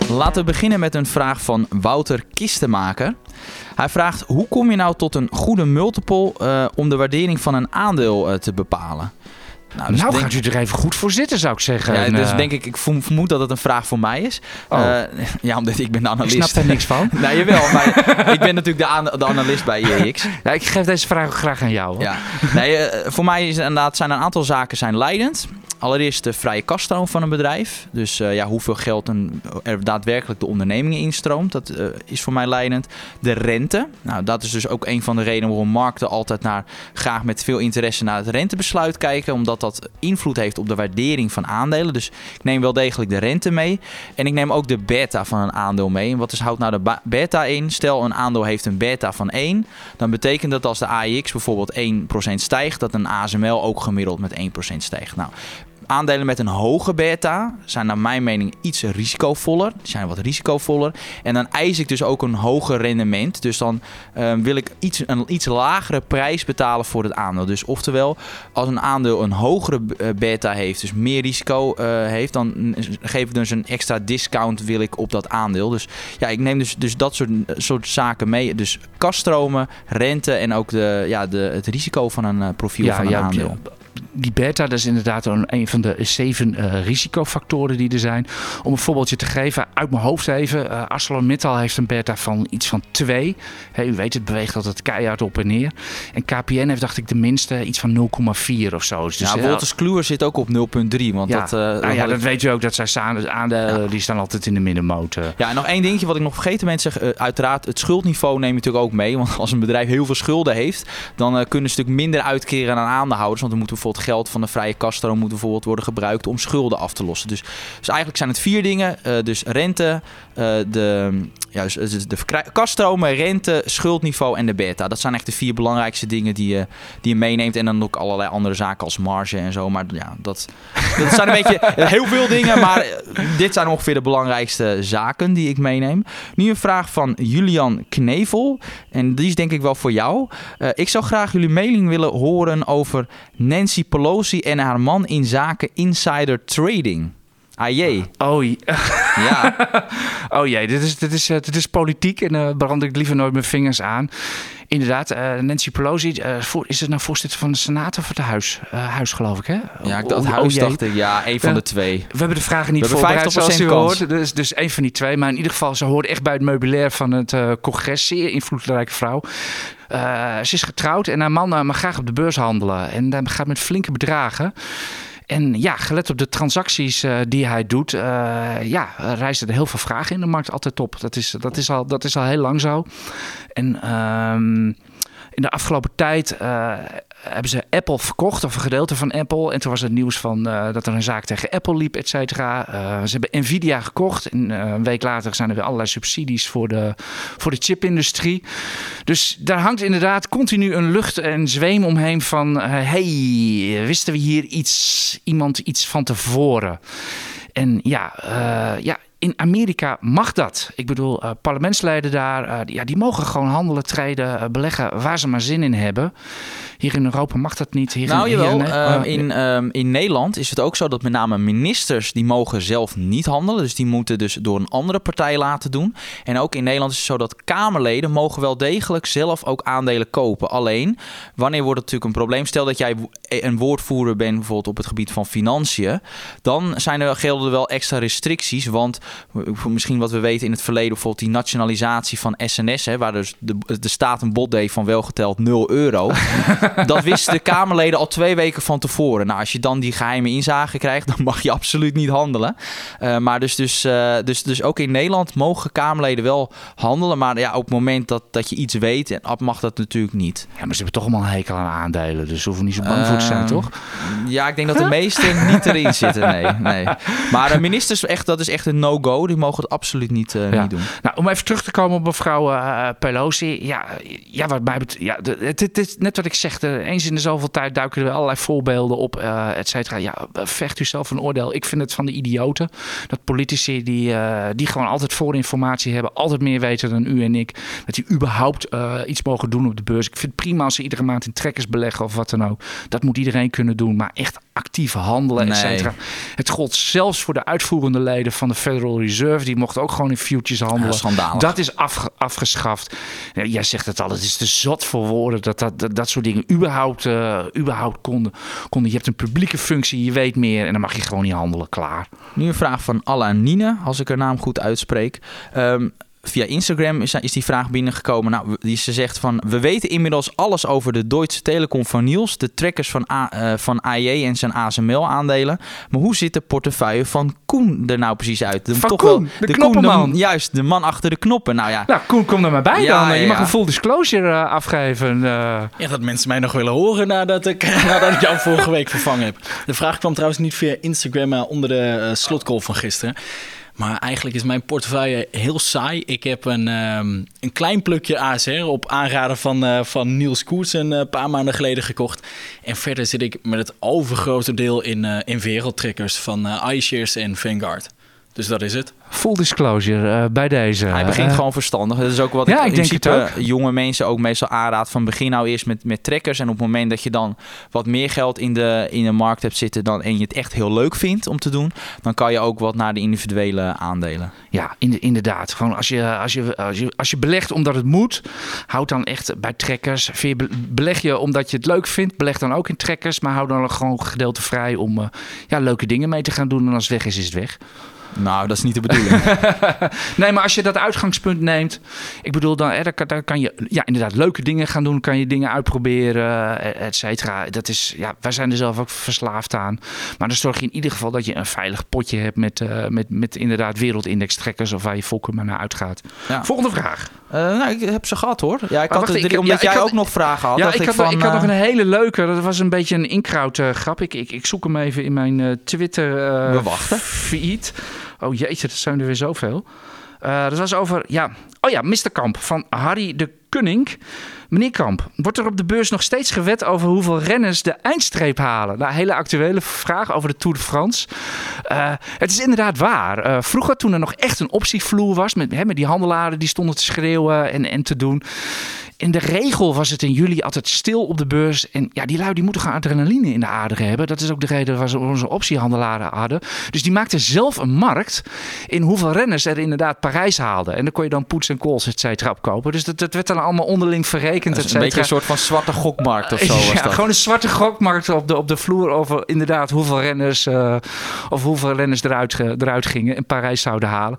Laten we beginnen met een vraag van Wouter Kistenmaker. Hij vraagt: hoe kom je nou tot een goede multiple eh, om de waardering van een aandeel eh, te bepalen? Nou, denk- gaat u er even goed voor zitten, zou ik zeggen. ja, dus eh, denk ik, ik verm- vermoed dat het een vraag voor mij is. Oh. Ja, omdat ik ben de ik analist. snap daar niks van. Nee, jawel, maar ik ben natuurlijk de, de analist bij IEX. Ja, ik geef deze vraag graag aan jou. hoor. Ja. Nee, voor mij is inderdaad zijn een aantal zaken zijn leidend. Allereerst de vrije kaststroom van een bedrijf. Dus eh, ja, hoeveel geld er daadwerkelijk de ondernemingen instroomt. Dat eh, is voor mij leidend. De rente. Nou, dat is dus ook een van de redenen waarom markten altijd naar, graag met veel interesse naar het rentebesluit kijken. Omdat dat invloed heeft op de waardering van aandelen. Dus ik neem wel degelijk de rente mee. En ik neem ook de beta van een aandeel mee. En wat is, houdt nou de beta in? Stel een aandeel heeft een beta van 1. Dan betekent dat als de AIX bijvoorbeeld 1% stijgt, dat een ASML ook gemiddeld met 1% stijgt. Nou, aandelen met een hoge beta zijn naar mijn mening iets risicovoller. Die zijn wat risicovoller. En dan eis ik dus ook een hoger rendement. Dus dan eh, wil ik iets, een iets lagere prijs betalen voor het aandeel. Dus oftewel, als een aandeel een hogere eh, beta heeft, dus meer risico eh, heeft, dan geef ik dus een extra discount wil ik op dat aandeel. Dus ja, ik neem dus, dus dat soort, soort zaken mee. Dus kaststromen, rente en ook de, ja, de, het risico van een eh, profiel van een aandeel. Die beta, dat is inderdaad een, een van de zeven eh, risicofactoren die er zijn. Om een voorbeeldje te geven, uit mijn hoofd even. eh ArcelorMittal heeft een beta van iets van 2. Hey, u weet, het beweegt altijd keihard op en neer. En KPN heeft, dacht ik, de minste iets van 0,4 of zo. Dus ja, eh, Wolters Kluwer zit ook op 0,3. Want ja, dat, nou ja, dat ik- weet u ook. Dat zijn staan- aandelen, die staan altijd in de middenmoot. eh. Ja, en nog één dingetje wat ik nog vergeten ben te zeggen. Uiteraard, het schuldniveau neem je natuurlijk ook mee. Want als een bedrijf heel veel schulden heeft, dan kunnen ze natuurlijk minder uitkeren aan aandeelhouders. Want dan moet bijvoorbeeld geld van de vrije kaststroom moet bijvoorbeeld worden gebruikt om schulden af te lossen. Dus, dus eigenlijk zijn het vier dingen. eh, dus rente, eh, de, ja, dus, de kaststromen, rente, schuldniveau en de beta. Dat zijn echt de vier belangrijkste dingen die je, die je meeneemt. En dan ook allerlei andere zaken als marge en zo. Maar ja, dat, dat zijn een beetje heel veel dingen. Maar eh, dit zijn ongeveer de belangrijkste zaken die ik meeneem. Nu een vraag van Julian Knevel. En die is denk ik wel voor jou. Eh, ik zou graag jullie mening willen horen over Nancy Pelosi en haar man in zaken insider trading. Ah jee. Oh, ja. Oh jee, dit is, dit is, eh, dit is politiek en daar brand ik liever nooit mijn vingers aan. Inderdaad, eh, Nancy Pelosi, eh, voor, is het nou voorzitter van de Senaat of het huis? Eh, huis, geloof ik, hè? ja ik, Oh, dat oh huis jee. dacht ik, ja, een van de twee. We hebben de vragen niet voorbereid, zoals 50% u hoort. Dus, dus één van die twee. Maar in ieder geval, ze hoort echt bij het meubilair van het eh, congres. Zeer invloedrijke vrouw. Eh, ze is getrouwd en haar man eh, mag graag op de beurs handelen. En dat gaat met flinke bedragen. En ja, gelet op de transacties eh, die hij doet, eh ja, rijzen er heel veel vragen in de markt altijd op. Dat is, dat is, al, dat is al heel lang zo. En ehm, in de afgelopen tijd eh, hebben ze Apple verkocht, of een gedeelte van Apple. En toen was het nieuws van, eh, dat er een zaak tegen Apple liep, et cetera. Eh, ze hebben Nvidia gekocht. En eh, een week later zijn er weer allerlei subsidies voor de, voor de chipindustrie. Dus daar hangt inderdaad continu een lucht en zweem omheen van... hey, wisten we hier iets, iemand iets van tevoren? En ja, ja, in Amerika mag dat. Ik bedoel, eh, parlementsleden daar, die- ja, die mogen gewoon handelen, treden, beleggen waar ze maar zin in hebben. Hier in Europa mag dat niet. Hier Nou in, hier, jawel, nee. ehm, Oh, in, ehm, in Nederland is het ook zo dat met name ministers die mogen zelf niet handelen. Dus die moeten dus door een andere partij laten doen. En ook in Nederland is het zo dat Kamerleden mogen wel degelijk zelf ook aandelen kopen. Alleen, wanneer wordt het natuurlijk een probleem? Stel dat jij wo- een woordvoerder bent bijvoorbeeld op het gebied van financiën. Dan zijn er, gelden er wel extra restricties. Want eh, misschien wat we weten in het verleden, bijvoorbeeld die nationalisatie van SNS, hè, waar dus de, de staat een bod deed van welgeteld 0 euro. dat wisten de Kamerleden al twee weken van tevoren. Nou, als je dan die geheime inzage krijgt, dan mag je absoluut niet handelen. Eh, maar dus, dus, eh, dus, dus ook in Nederland mogen Kamerleden wel handelen. Maar ja, op het moment dat, dat je iets weet, en ab mag dat natuurlijk niet. Ja, maar ze hebben toch allemaal een hekel aan aandelen. Dus hoeven niet zo bang voor te zijn, Ehm, toch? Ja, ik denk dat de meesten niet erin zitten. Nee, nee. Maar de ministers, echt, dat is echt een no-go. Die mogen het absoluut niet, eh, Ja. niet doen. Nou, om even terug te komen op mevrouw Pelosi. Ja, ja, wat mij betreft, ja, het, het is net wat ik zeg. De- eens in de zoveel tijd duiken er allerlei voorbeelden op, eh et cetera. Ja, vecht u zelf een oordeel. Ik vind het van de idioten. Dat politici die, eh, die gewoon altijd voorinformatie hebben, altijd meer weten dan u en ik, dat die überhaupt eh, iets mogen doen op de beurs. Ik vind het prima als ze iedere maand in trekkers beleggen of wat dan ook. Dat moet iedereen kunnen doen. Maar echt actief handelen, et Nee. cetera. Het gold zelfs voor de uitvoerende leden van de Federal Reserve. Die mochten ook gewoon in futures handelen. Ja. Dat is afge- afgeschaft. Ja, jij zegt het al, het is te zot voor woorden dat dat, dat, dat soort dingen überhaupt, eh, überhaupt konden, konden. Je hebt een publieke functie, je weet meer en dan mag je gewoon niet handelen, klaar. Nu een vraag van Alanine, als ik haar naam goed uitspreek. Ehm, via Instagram is, is die vraag binnengekomen. Nou, die ze zegt van... We weten inmiddels alles over de Deutsche Telekom van Niels... de trekkers van, A, eh, van AJ en zijn ASML-aandelen. Maar hoe ziet de portefeuille van Koen er nou precies uit? De, Van Koen, de knoppenman. de- juist, de man achter de knoppen. Nou ja, Nou, Koen, kom er maar bij Ja, dan. Je ja, mag ja. een full disclosure eh, afgeven. eh. Ja, dat mensen mij nog willen horen nadat ik, nadat ik jou vorige week vervangen heb. De vraag kwam trouwens niet via Instagram, maar onder de slotcall van gisteren. Maar eigenlijk is mijn portefeuille heel saai. Ik heb een, ehm, een klein plukje ASR op aanraden van, eh, van Niels Koers een eh, paar maanden geleden gekocht. En verder zit ik met het overgrote deel in, eh, in wereldtrekkers van iShares en Vanguard. Dus dat is het. Full disclosure eh, bij deze. Hij begint Eh, gewoon verstandig. Dat is ook wat ja, ik in ik denk principe het jonge mensen ook meestal aanraad. Van begin nou eerst met, met trekkers. En op het moment dat je dan wat meer geld in de, in de markt hebt zitten... Dan, en je het echt heel leuk vindt om te doen... dan kan je ook wat naar de individuele aandelen. Ja, in- inderdaad. Gewoon als je, als, je, als, je, als je belegt omdat het moet, houd dan echt bij trekkers. Beleg je omdat je het leuk vindt, beleg dan ook in trekkers. Maar hou dan gewoon gedeelte vrij om eh, ja, leuke dingen mee te gaan doen. En als het weg is, is het weg. Nou, dat is niet de bedoeling. Nee, maar als je dat uitgangspunt neemt. Ik bedoel, dan, hè, dan, kan, je ja, inderdaad leuke dingen gaan doen. Kan je dingen uitproberen, eh, et cetera. Dat is, ja, wij zijn er zelf ook verslaafd aan. Maar dan zorg je in ieder geval dat je een veilig potje hebt met, eh, met, met inderdaad wereldindex trekkers. Of waar je volker maar naar uitgaat. Ja. Volgende vraag. Eh, nou, ik heb ze gehad hoor. Ja, ik Maar had wacht, ik- omdat ja, jij had- ook nog vragen had. Ja, ik ik, had, van, ik had nog eh, een hele leuke. Dat was een beetje een inkruid eh, grap. Ik, ik, ik zoek hem even in mijn Twitter We wachten. feed. Oh jeetje, dat zijn er weer zoveel. Dat was over, ja, oh ja, Mr. Kamp van Harry de Kunning. Meneer Kamp, wordt er op de beurs nog steeds gewet over hoeveel renners de eindstreep halen? Nou, hele actuele vraag over de Tour de France. Uh, het is inderdaad waar. Uh, vroeger, toen er nog echt een optievloer was, met, hè, met die handelaren die stonden te schreeuwen en, en te doen in de regel was het in juli altijd stil op de beurs. En ja, die lui die moeten gaan adrenaline in de aderen hebben. Dat is ook de reden waar ze onze optiehandelaren hadden. Dus die maakten zelf een markt in hoeveel renners er inderdaad Parijs haalden. En dan kon je dan poets en kools, et cetera, opkopen. Dus dat, dat werd dan allemaal onderling verrekend, et Een beetje een soort van zwarte gokmarkt of zo was ja, dat. gewoon een zwarte gokmarkt op de, op de vloer over inderdaad hoeveel renners, uh, of hoeveel renners eruit, eruit gingen en Parijs zouden halen.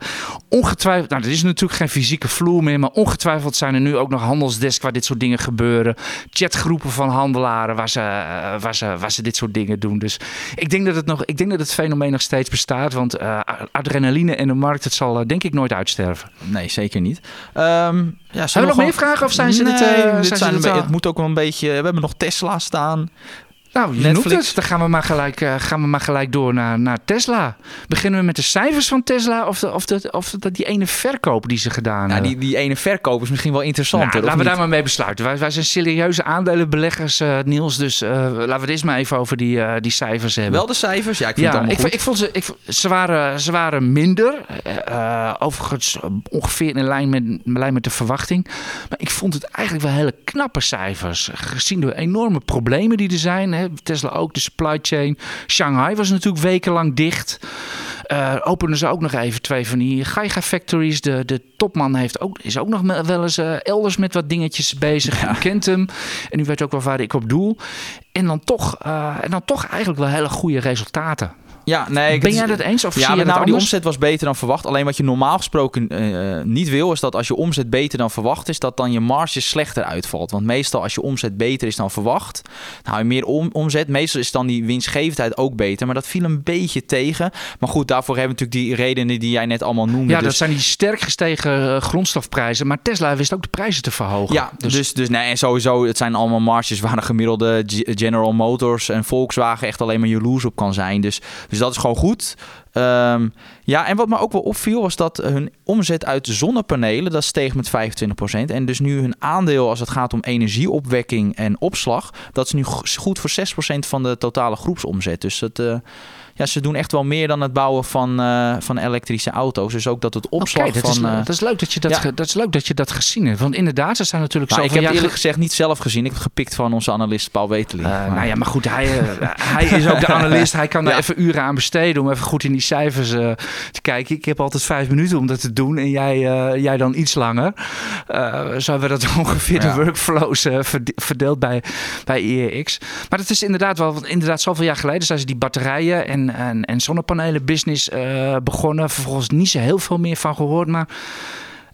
Ongetwijfeld, nou, er is natuurlijk geen fysieke vloer meer, maar ongetwijfeld zijn er nu ook nog handelsdesk waar dit soort dingen gebeuren. Chatgroepen van handelaren waar ze, eh, waar ze, waar ze dit soort dingen doen. Dus ik denk dat het, nog, ik denk dat het fenomeen nog steeds bestaat. Want uh, adrenaline in de markt, het zal denk ik nooit uitsterven. Nee, zeker niet. Um, ja, Hebben we nog meer vragen of zijn ze nee, het, zijn zijn het, het moet ook wel een beetje... We hebben nog Tesla staan. Nou, je Netflix. het. Dan gaan we maar gelijk, uh, gaan we maar gelijk door naar, naar Tesla. Beginnen we met de cijfers van Tesla of, de, of, de, of de, die ene verkoop die ze gedaan hebben? Ja, die, die ene verkoop is misschien wel interessant. Nou, laten we daar maar mee besluiten. Wij, wij zijn serieuze aandelenbeleggers, uh, Niels. Dus uh, laten we het eerst maar even over die, die cijfers hebben. Wel de cijfers? Ja, ik vind ja, het ik, ik, vond ze, ik, ze, waren, ze waren minder. overigens ongeveer in lijn, met, in lijn met de verwachting. Maar ik vond het eigenlijk wel hele knappe cijfers. Gezien de enorme problemen die er zijn... Hè, Tesla ook, de supply chain. Shanghai was natuurlijk wekenlang dicht. Uh, openen ze ook nog even twee van die Gaiga factories. De, de topman heeft ook, is ook nog wel eens uh, elders met wat dingetjes bezig. Ja. U kent hem. En u weet ook wel waar ik op doel. En dan toch, uh, en dan toch eigenlijk wel hele goede resultaten. Ja, nee, ben jij dat eens? Of ja, zie name die omzet was beter dan verwacht. Alleen wat je normaal gesproken uh, niet wil, is dat als je omzet beter dan verwacht is, dat dan je marge slechter uitvalt. Want meestal als je omzet beter is dan verwacht, dan hou je meer om, omzet. Meestal is dan die winstgevendheid ook beter. Maar dat viel een beetje tegen. Maar goed, daarvoor hebben we natuurlijk die redenen die jij net allemaal noemde. Ja, dus... dat zijn die sterk gestegen uh, grondstofprijzen. Maar Tesla wist ook de prijzen te verhogen. Ja, dus, dus, dus nee, en sowieso, het zijn allemaal marges waar een gemiddelde General Motors en Volkswagen echt alleen maar jaloers op kan zijn. Dus, dus dat is gewoon goed. Um, ja, en wat me ook wel opviel was dat hun omzet uit zonnepanelen, dat steeg met 25%. En dus nu hun aandeel als het gaat om energieopwekking en opslag, dat is nu goed voor 6% van de totale groepsomzet. Dus dat... Uh, ja, ze doen echt wel meer dan het bouwen van, uh, van elektrische auto's. Dus ook dat het opslag okay, dat van... Is, uh, dat, is leuk dat, je dat, ja. dat is leuk dat je dat gezien hebt. Want inderdaad, ze zijn natuurlijk maar zo... Ik heb eerlijk gezegd niet zelf gezien. Ik heb het gepikt van onze analist Paul Weteling. Uh, nou ja, maar goed, hij, hij is ook de analist. Hij kan daar even uren aan besteden om even goed in die cijfers te kijken. Ik heb altijd vijf minuten om dat te doen en jij, jij dan iets langer. zo hebben we dat ongeveer de workflows verdeeld bij, bij IEX. Maar het is inderdaad wel... Inderdaad, zoveel jaar geleden zijn ze die batterijen en en, en zonnepanelen business uh, begonnen. Vervolgens niet zo heel veel meer van gehoord. Maar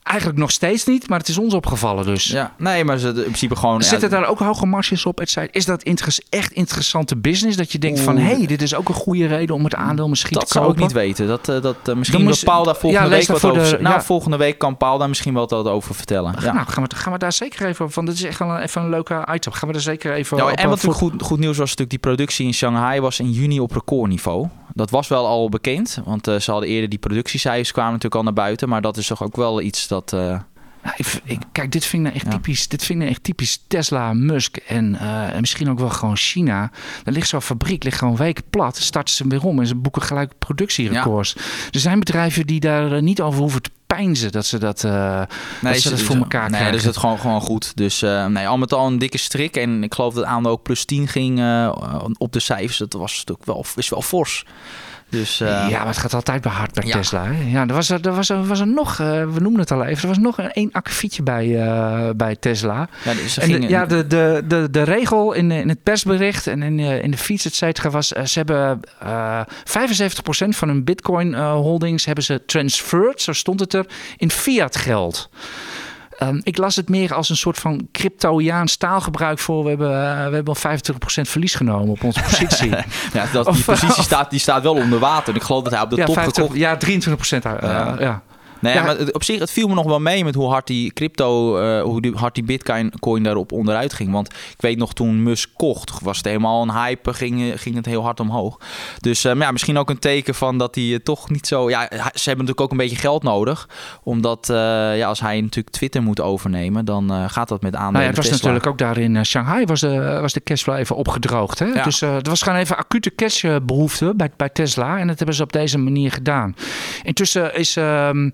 Eigenlijk nog steeds niet, maar het is ons opgevallen dus. Ja, nee, maar ze in principe gewoon... Zitten ja, daar ook hoge marges op? Is dat inter echt interessante business? Dat je denkt Oeh. van, hé, hey, dit is ook een goede reden om het aandeel misschien dat te kopen? Dat zou ik niet weten. Dat, uh, dat, uh, misschien wil Paul daar volgende ja, week wat over... De, nou, ja. volgende week kan Paul daar misschien wel wat over vertellen. Ja. Nou, gaan we, gaan we daar zeker even over... Want dit is echt wel even een leuke item. Gaan we daar zeker even op... En wat natuurlijk goed, goed nieuws was natuurlijk... die productie in Shanghai was in juni op recordniveau. Dat was wel al bekend. Want uh, ze hadden eerder die productiecijfers kwamen natuurlijk al naar buiten. Maar dat is toch ook wel iets dat... Nou, ik, ik, kijk, dit vind ik nou echt ja. typisch. Dit vind ik echt typisch Tesla, Musk en, uh, en misschien ook wel gewoon China. Er ligt zo'n fabriek, ligt gewoon weken plat. Starten ze weer om en ze boeken gelijk productierecords. Ja. Er zijn bedrijven die daar uh, niet over hoeven te pijnzen dat ze dat, uh, nee, dat, ze dat voor elkaar nee, krijgen. dus het gewoon, gewoon goed. Dus uh, nee, al met al een dikke strik. En ik geloof dat aandeel ook plus 10 ging op de cijfers. Dat was natuurlijk wel, is wel fors. Dus, uh, ja, maar het gaat altijd bij hard bij ja. Tesla. Hè? Ja, er was er, er, was er, was er nog, uh, we noemden het al even, er was nog een één akkefietje bij, uh, bij Tesla. Ja, dus en de, ja, de, de, de, de regel in, in het persbericht en in, in de fiets, et cetera, was ze hebben 75% van hun bitcoin holdings hebben ze transferred, zo stond het er, in fiat geld. Um, ik las het meer als een soort van cryptoiaans taalgebruik voor. We hebben, uh, we hebben al 25% verlies genomen op onze positie. ja, dat, die positie staat, die staat wel onder water. Ik geloof dat hij op de ja, top 50, gekocht... Ja, 23%. Uh, ja. ja. Nee, Ja. maar het- op zich, het viel me nog wel mee met hoe hard die crypto, eh, hoe die, hard die bitcoin coin daarop onderuit ging. Want ik weet nog toen Musk kocht, was het helemaal een hype, ging, ging het heel hard omhoog. Dus eh, maar ja, misschien ook een teken van dat hij eh, toch niet zo... Ja, ze hebben natuurlijk ook een beetje geld nodig. Omdat eh, ja, als hij natuurlijk Twitter moet overnemen, dan eh, gaat dat met aandelen Nou ja, het was Tesla. natuurlijk ook daar in eh, Shanghai was de, was de cashflow even opgedroogd. Hè? Ja. Dus eh er was gewoon even acute cashbehoefte bij, bij Tesla. En dat hebben ze op deze manier gedaan. Intussen is... ehm,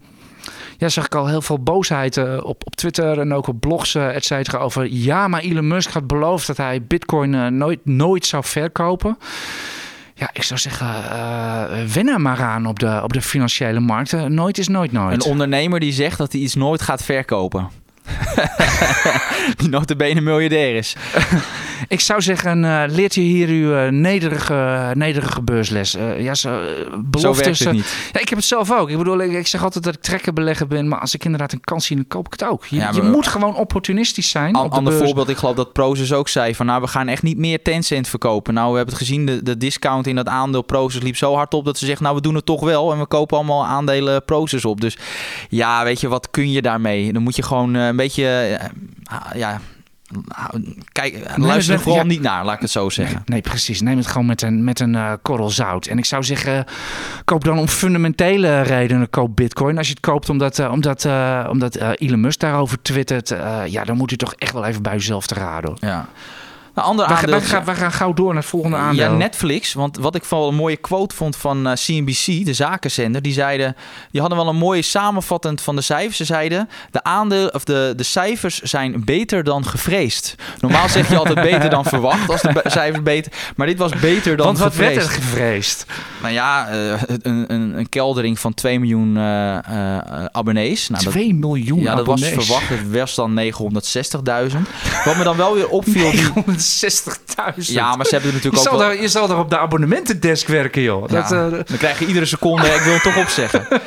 ja, zag ik al heel veel boosheid eh, op, op Twitter en ook op blogs, eh, et cetera, over ja, maar Elon Musk had beloofd dat hij Bitcoin eh, nooit, nooit zou verkopen. Ja, ik zou zeggen, wen er maar aan op de, op de financiële markten. Nooit is nooit nooit. Een ondernemer die zegt dat hij iets nooit gaat verkopen. die notabene miljardair is. Ik zou zeggen, eh, leert je hier uw eh, nederige, nederige beursles. Eh, ja, zo, Zo beloftes. eh, niet. ja, ik heb het zelf ook. Ik bedoel, ik, ik zeg altijd dat ik trekkerbelegger ben, maar als ik inderdaad een kans zie, dan koop ik het ook. Je, Ja, je moet gewoon opportunistisch zijn. An- op de ander beurs. voorbeeld, ik geloof dat Prozus ook zei van nou we gaan echt niet meer Tencent verkopen. Nou we hebben het gezien, de, de discount in dat aandeel Prozus liep zo hard op dat ze zegt nou we doen het toch wel en we kopen allemaal aandelen Prozus op. Dus ja, weet je wat kun je daarmee? Dan moet je gewoon een beetje ah, ja kijk, luister er ja. niet naar, laat ik het zo zeggen. Nee, nee, precies. Neem het gewoon met een, met een eh, korrel zout. En ik zou zeggen, koop dan om fundamentele redenen koop bitcoin. Als je het koopt omdat, eh, omdat, eh, omdat eh, Elon Musk daarover twittert, eh, ja, dan moet u toch echt wel even bij uzelf te raden. hoor. Ja. Een ander We, gaan- gauw door naar het volgende aandeel. Ja, Netflix. Want wat ik vooral een mooie quote vond van eh, CNBC, de zakenzender, die zeiden, die hadden wel een mooie samenvattend van de cijfers. Ze zeiden, de aandeel of de, de cijfers zijn beter dan gevreesd. Normaal zeg je altijd beter dan verwacht als de cijfers beter, maar dit was beter dan Want wat werd er gevreesd. Nou ja, eh, een, een, een keldering van 2 miljoen eh, eh, abonnees. Nou, dat, 2 miljoen ja, dat was abonnees. verwacht. Het was dan 960.000. Wat me dan wel weer opviel, die, 960.000. ja, maar ze hebben er je natuurlijk ook zal, wel... daar, je zal daar op de abonnementendesk werken, joh. Dat, eh, dan krijg je iedere seconde, ik wil het toch opzeggen.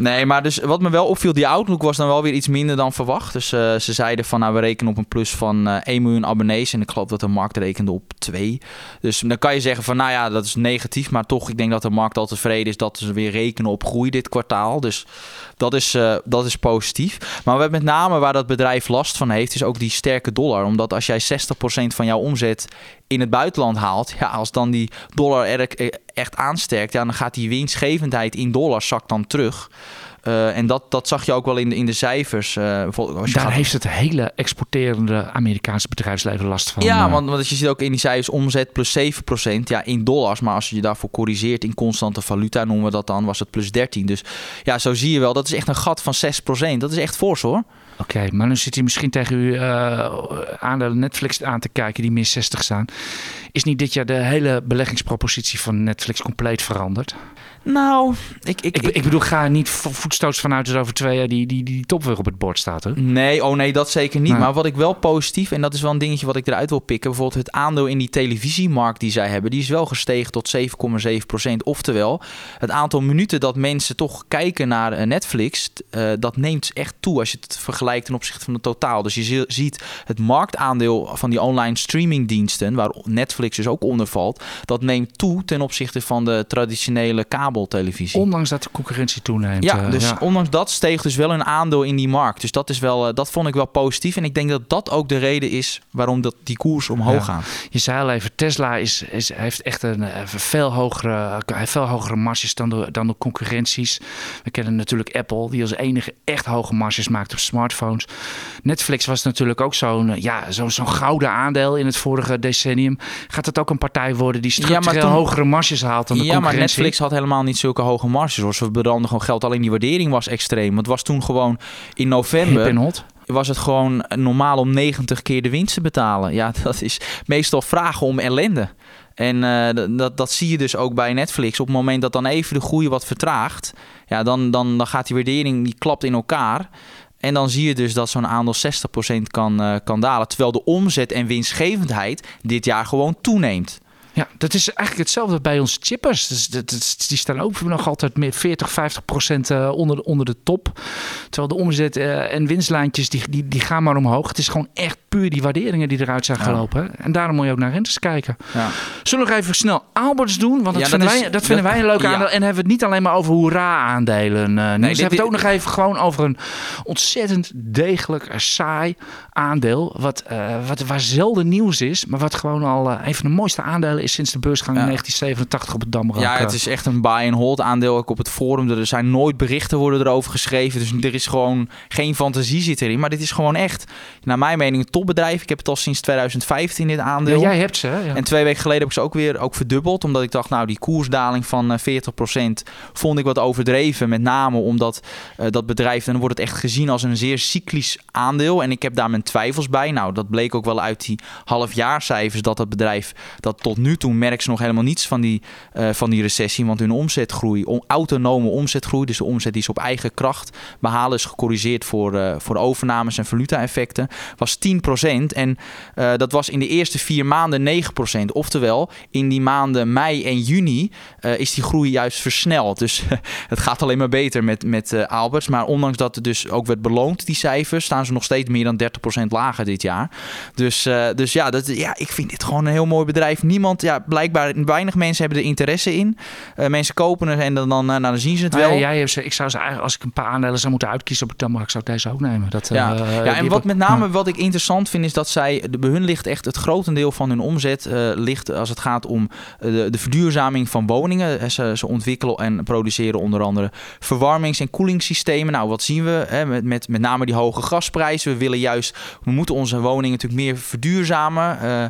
Nee, maar dus wat me wel opviel, die outlook was dan wel weer iets minder dan verwacht. Dus eh, ze zeiden van, nou, we rekenen op een plus van eh 1 miljoen abonnees. En ik geloof dat de markt rekende op 2. Dus dan kan je zeggen van, nou ja, dat is negatief. Maar toch, ik denk dat de markt al tevreden is dat ze weer rekenen op groei dit kwartaal. Dus dat is, eh, dat is positief. Maar wat met name waar dat bedrijf last van heeft, is ook die sterke dollar. Omdat als jij 60% van jouw omzet in het buitenland haalt, ja, als dan die dollar eh, echt aansterkt, ja, dan gaat die winstgevendheid in dollars zakt dan terug. Eh, en dat, dat zag je ook wel in de, in de cijfers. eh, als je daar gaat- heeft het hele exporterende Amerikaanse bedrijfsleven last van. ja, want, want je ziet ook in die cijfers omzet plus 7%. Ja, in dollars. Maar als je je daarvoor corrigeert in constante valuta, noemen we dat dan, was het plus 13. Dus ja, zo zie je wel. Dat is echt een gat van 6%. Dat is echt fors hoor. Oké, maar nu zit hij misschien tegen u eh aandelen Netflix aan te kijken die meer 60 staan. Is niet dit jaar de hele beleggingspropositie van Netflix compleet veranderd? Nou, ik, ik, Ik, ik bedoel, ga niet vo- voetstoots vanuit dat over twee jaar die, die, die top weer op het bord staat. Hè? Nee, oh nee, dat zeker niet. Nee. Maar wat ik wel positief, en dat is wel een dingetje wat ik eruit wil pikken. Bijvoorbeeld het aandeel in die televisiemarkt die zij hebben, die is wel gestegen tot 7,7%. Oftewel, het aantal minuten dat mensen toch kijken naar eh, Netflix, eh, dat neemt echt toe als je het vergelijkt ten opzichte van het totaal. Dus je zie- ziet het marktaandeel van die online streamingdiensten, waar Netflix dus ook onder valt, dat neemt toe ten opzichte van de traditionele kabeltelevisie. Ondanks dat de concurrentie toeneemt. Ja, eh, dus ondanks dat steeg dus wel een aandeel in die markt. Dus dat, is wel, eh, dat vond ik wel positief. En ik denk dat dat ook de reden is waarom dat die koers omhoog Ja. gaat. Je zei al even, Tesla is, is, heeft echt een eh, veel hogere, veel hogere marges dan de, dan de concurrenties. We kennen natuurlijk Apple, die als enige echt hoge marges maakt op smartphones. Netflix was natuurlijk ook zo'n ja, zo'n zo'n gouden aandeel in het vorige decennium. Gaat het ook een partij worden die maar structureel toen- hogere marges haalt dan de Ja, maar concurrentie? Netflix had helemaal niet zulke hoge marges. Hoor. Ze brandden gewoon geld. Alleen die waardering was extreem. Want het was toen gewoon in november... hot. was het gewoon normaal om 90 keer de winst te betalen. Ja, dat is meestal vragen om ellende. En eh, dat, dat zie je dus ook bij Netflix. Op het moment dat dan even de groei wat vertraagt, ja, dan, dan, dan gaat die waardering die klapt in elkaar. En dan zie je dus dat zo'n aandeel 60% kan, eh, kan dalen. Terwijl de omzet en winstgevendheid dit jaar gewoon toeneemt. Ja, dat is eigenlijk hetzelfde bij onze chippers. Dus die staan ook nog altijd meer 40, 50 procent eh, onder, de- onder de top. Terwijl de omzet eh, en winstlijntjes die, die, die gaan maar omhoog. Het is gewoon echt puur die waarderingen die eruit zijn Ja. gelopen. En daarom moet je ook naar rentes kijken. Ja. Zullen we nog even snel Alberts doen? Want dat, Ja, dat vinden, is- wij, dat vinden dat- wij een leuk aandeel. En hebben we het niet alleen maar over hoera-aandelen. eh nee, hebben het ook nog even gewoon over een ontzettend degelijk, eh, saai aandeel. Wat, eh, wat, waar zelden nieuws is, maar wat gewoon al eh, een van de mooiste aandelen is sinds de beursgang in Ja. 1987 op het Damrak. Ja, het is echt een buy-and-hold aandeel. Ook op het forum. Er zijn nooit berichten worden erover geschreven. Dus er is gewoon geen fantasie zit erin. Maar dit is gewoon echt, naar mijn mening, een topbedrijf. Ik heb het al sinds 2015 dit Ja, aandeel. jij hebt ze, hè? Ja. En twee weken geleden heb ik ze ook weer ook verdubbeld. Omdat ik dacht, nou, die koersdaling van eh, 40% vond ik wat overdreven. Met name omdat eh, dat bedrijf, dan wordt het echt gezien als een zeer cyclisch aandeel. En ik heb daar mijn twijfels bij. Nou, dat bleek ook wel uit die halfjaarcijfers. Dat dat bedrijf, dat tot nu toe merkt ze nog helemaal niets van die, eh, van die recessie. Want hun omzetgroei, on- autonome omzetgroei, dus de omzet die ze op eigen kracht behalen, is gecorrigeerd voor, eh, voor overnames en valuta-effecten, was 10%. En eh, dat was in de eerste vier maanden 9%. Oftewel, in die maanden mei en juni eh, is die groei juist versneld. Dus het gaat alleen maar beter met, met eh, Alberts. Maar ondanks dat het dus ook werd beloond, die cijfers, staan ze nog steeds meer dan 30% lager dit jaar. Dus, dus ja, dat, ja, ik vind dit gewoon een heel mooi bedrijf. Niemand, ja, blijkbaar weinig mensen hebben er interesse in. Mensen kopen het en dan, dan, nou, dan zien ze het Nou wel. ja, jij hebt ze, ik zou ze eigenlijk, als ik een paar aandelen zou moeten uitkiezen op het Damrak, zou ik deze ook nemen. Dat, Ja, en wat met name wat ik interessant vind is dat zij, bij hun ligt echt het grotendeel van hun omzet eh, ligt als het gaat om eh, de, de verduurzaming van woningen. Ze, ze ontwikkelen en produceren onder andere verwarmings- en koelingssystemen. Nou, wat zien we hè, met, met, met name die hoge gasprijzen? We willen juist, we moeten onze woningen natuurlijk meer verduurzamen. Eh,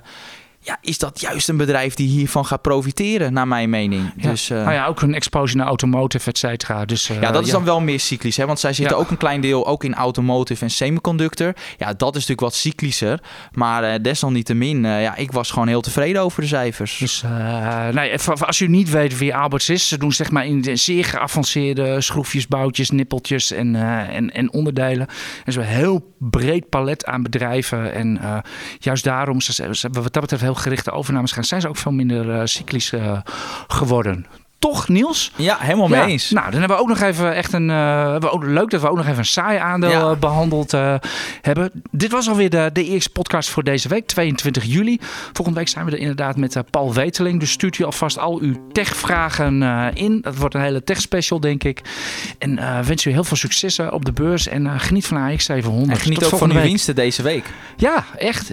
ja, is dat juist een bedrijf die hiervan gaat profiteren, naar mijn mening. Ja. Dus, eh, nou ja, ook een exposure naar automotive, et cetera. Dus, eh, ja, dat is dan wel meer cyclisch. Hè? Want zij zitten Ja. ook een klein deel ook in automotive en semiconductor. Ja, dat is natuurlijk wat cyclischer. Maar eh, desalniettemin, ja, ik was gewoon heel tevreden over de cijfers. Dus nee, als u niet weet wie Alberts is, ze doen zeg maar in de zeer geavanceerde schroefjes, boutjes, nippeltjes en, en, en onderdelen. En zo een heel breed palet aan bedrijven. En juist daarom, ze, ze hebben wat dat betreft heel gerichte overnames gaan, zijn ze ook veel minder eh, cyclisch eh, geworden. Toch, Niels? Ja, helemaal mee Ja, eens. Nou, dan hebben we ook nog even echt een. eh, hebben we ook, leuk dat we ook nog even een saai aandeel Ja. eh, behandeld eh, hebben. Dit was alweer de, de eerste podcast voor deze week, 22 juli. Volgende week zijn we er inderdaad met Paul Weteling. Dus stuurt u alvast al uw techvragen in. Dat wordt een hele tech-special, denk ik. En wens u heel veel successen op de beurs. En geniet van AX 700. En geniet Tot ook van uw week. winsten deze week. Ja, echt.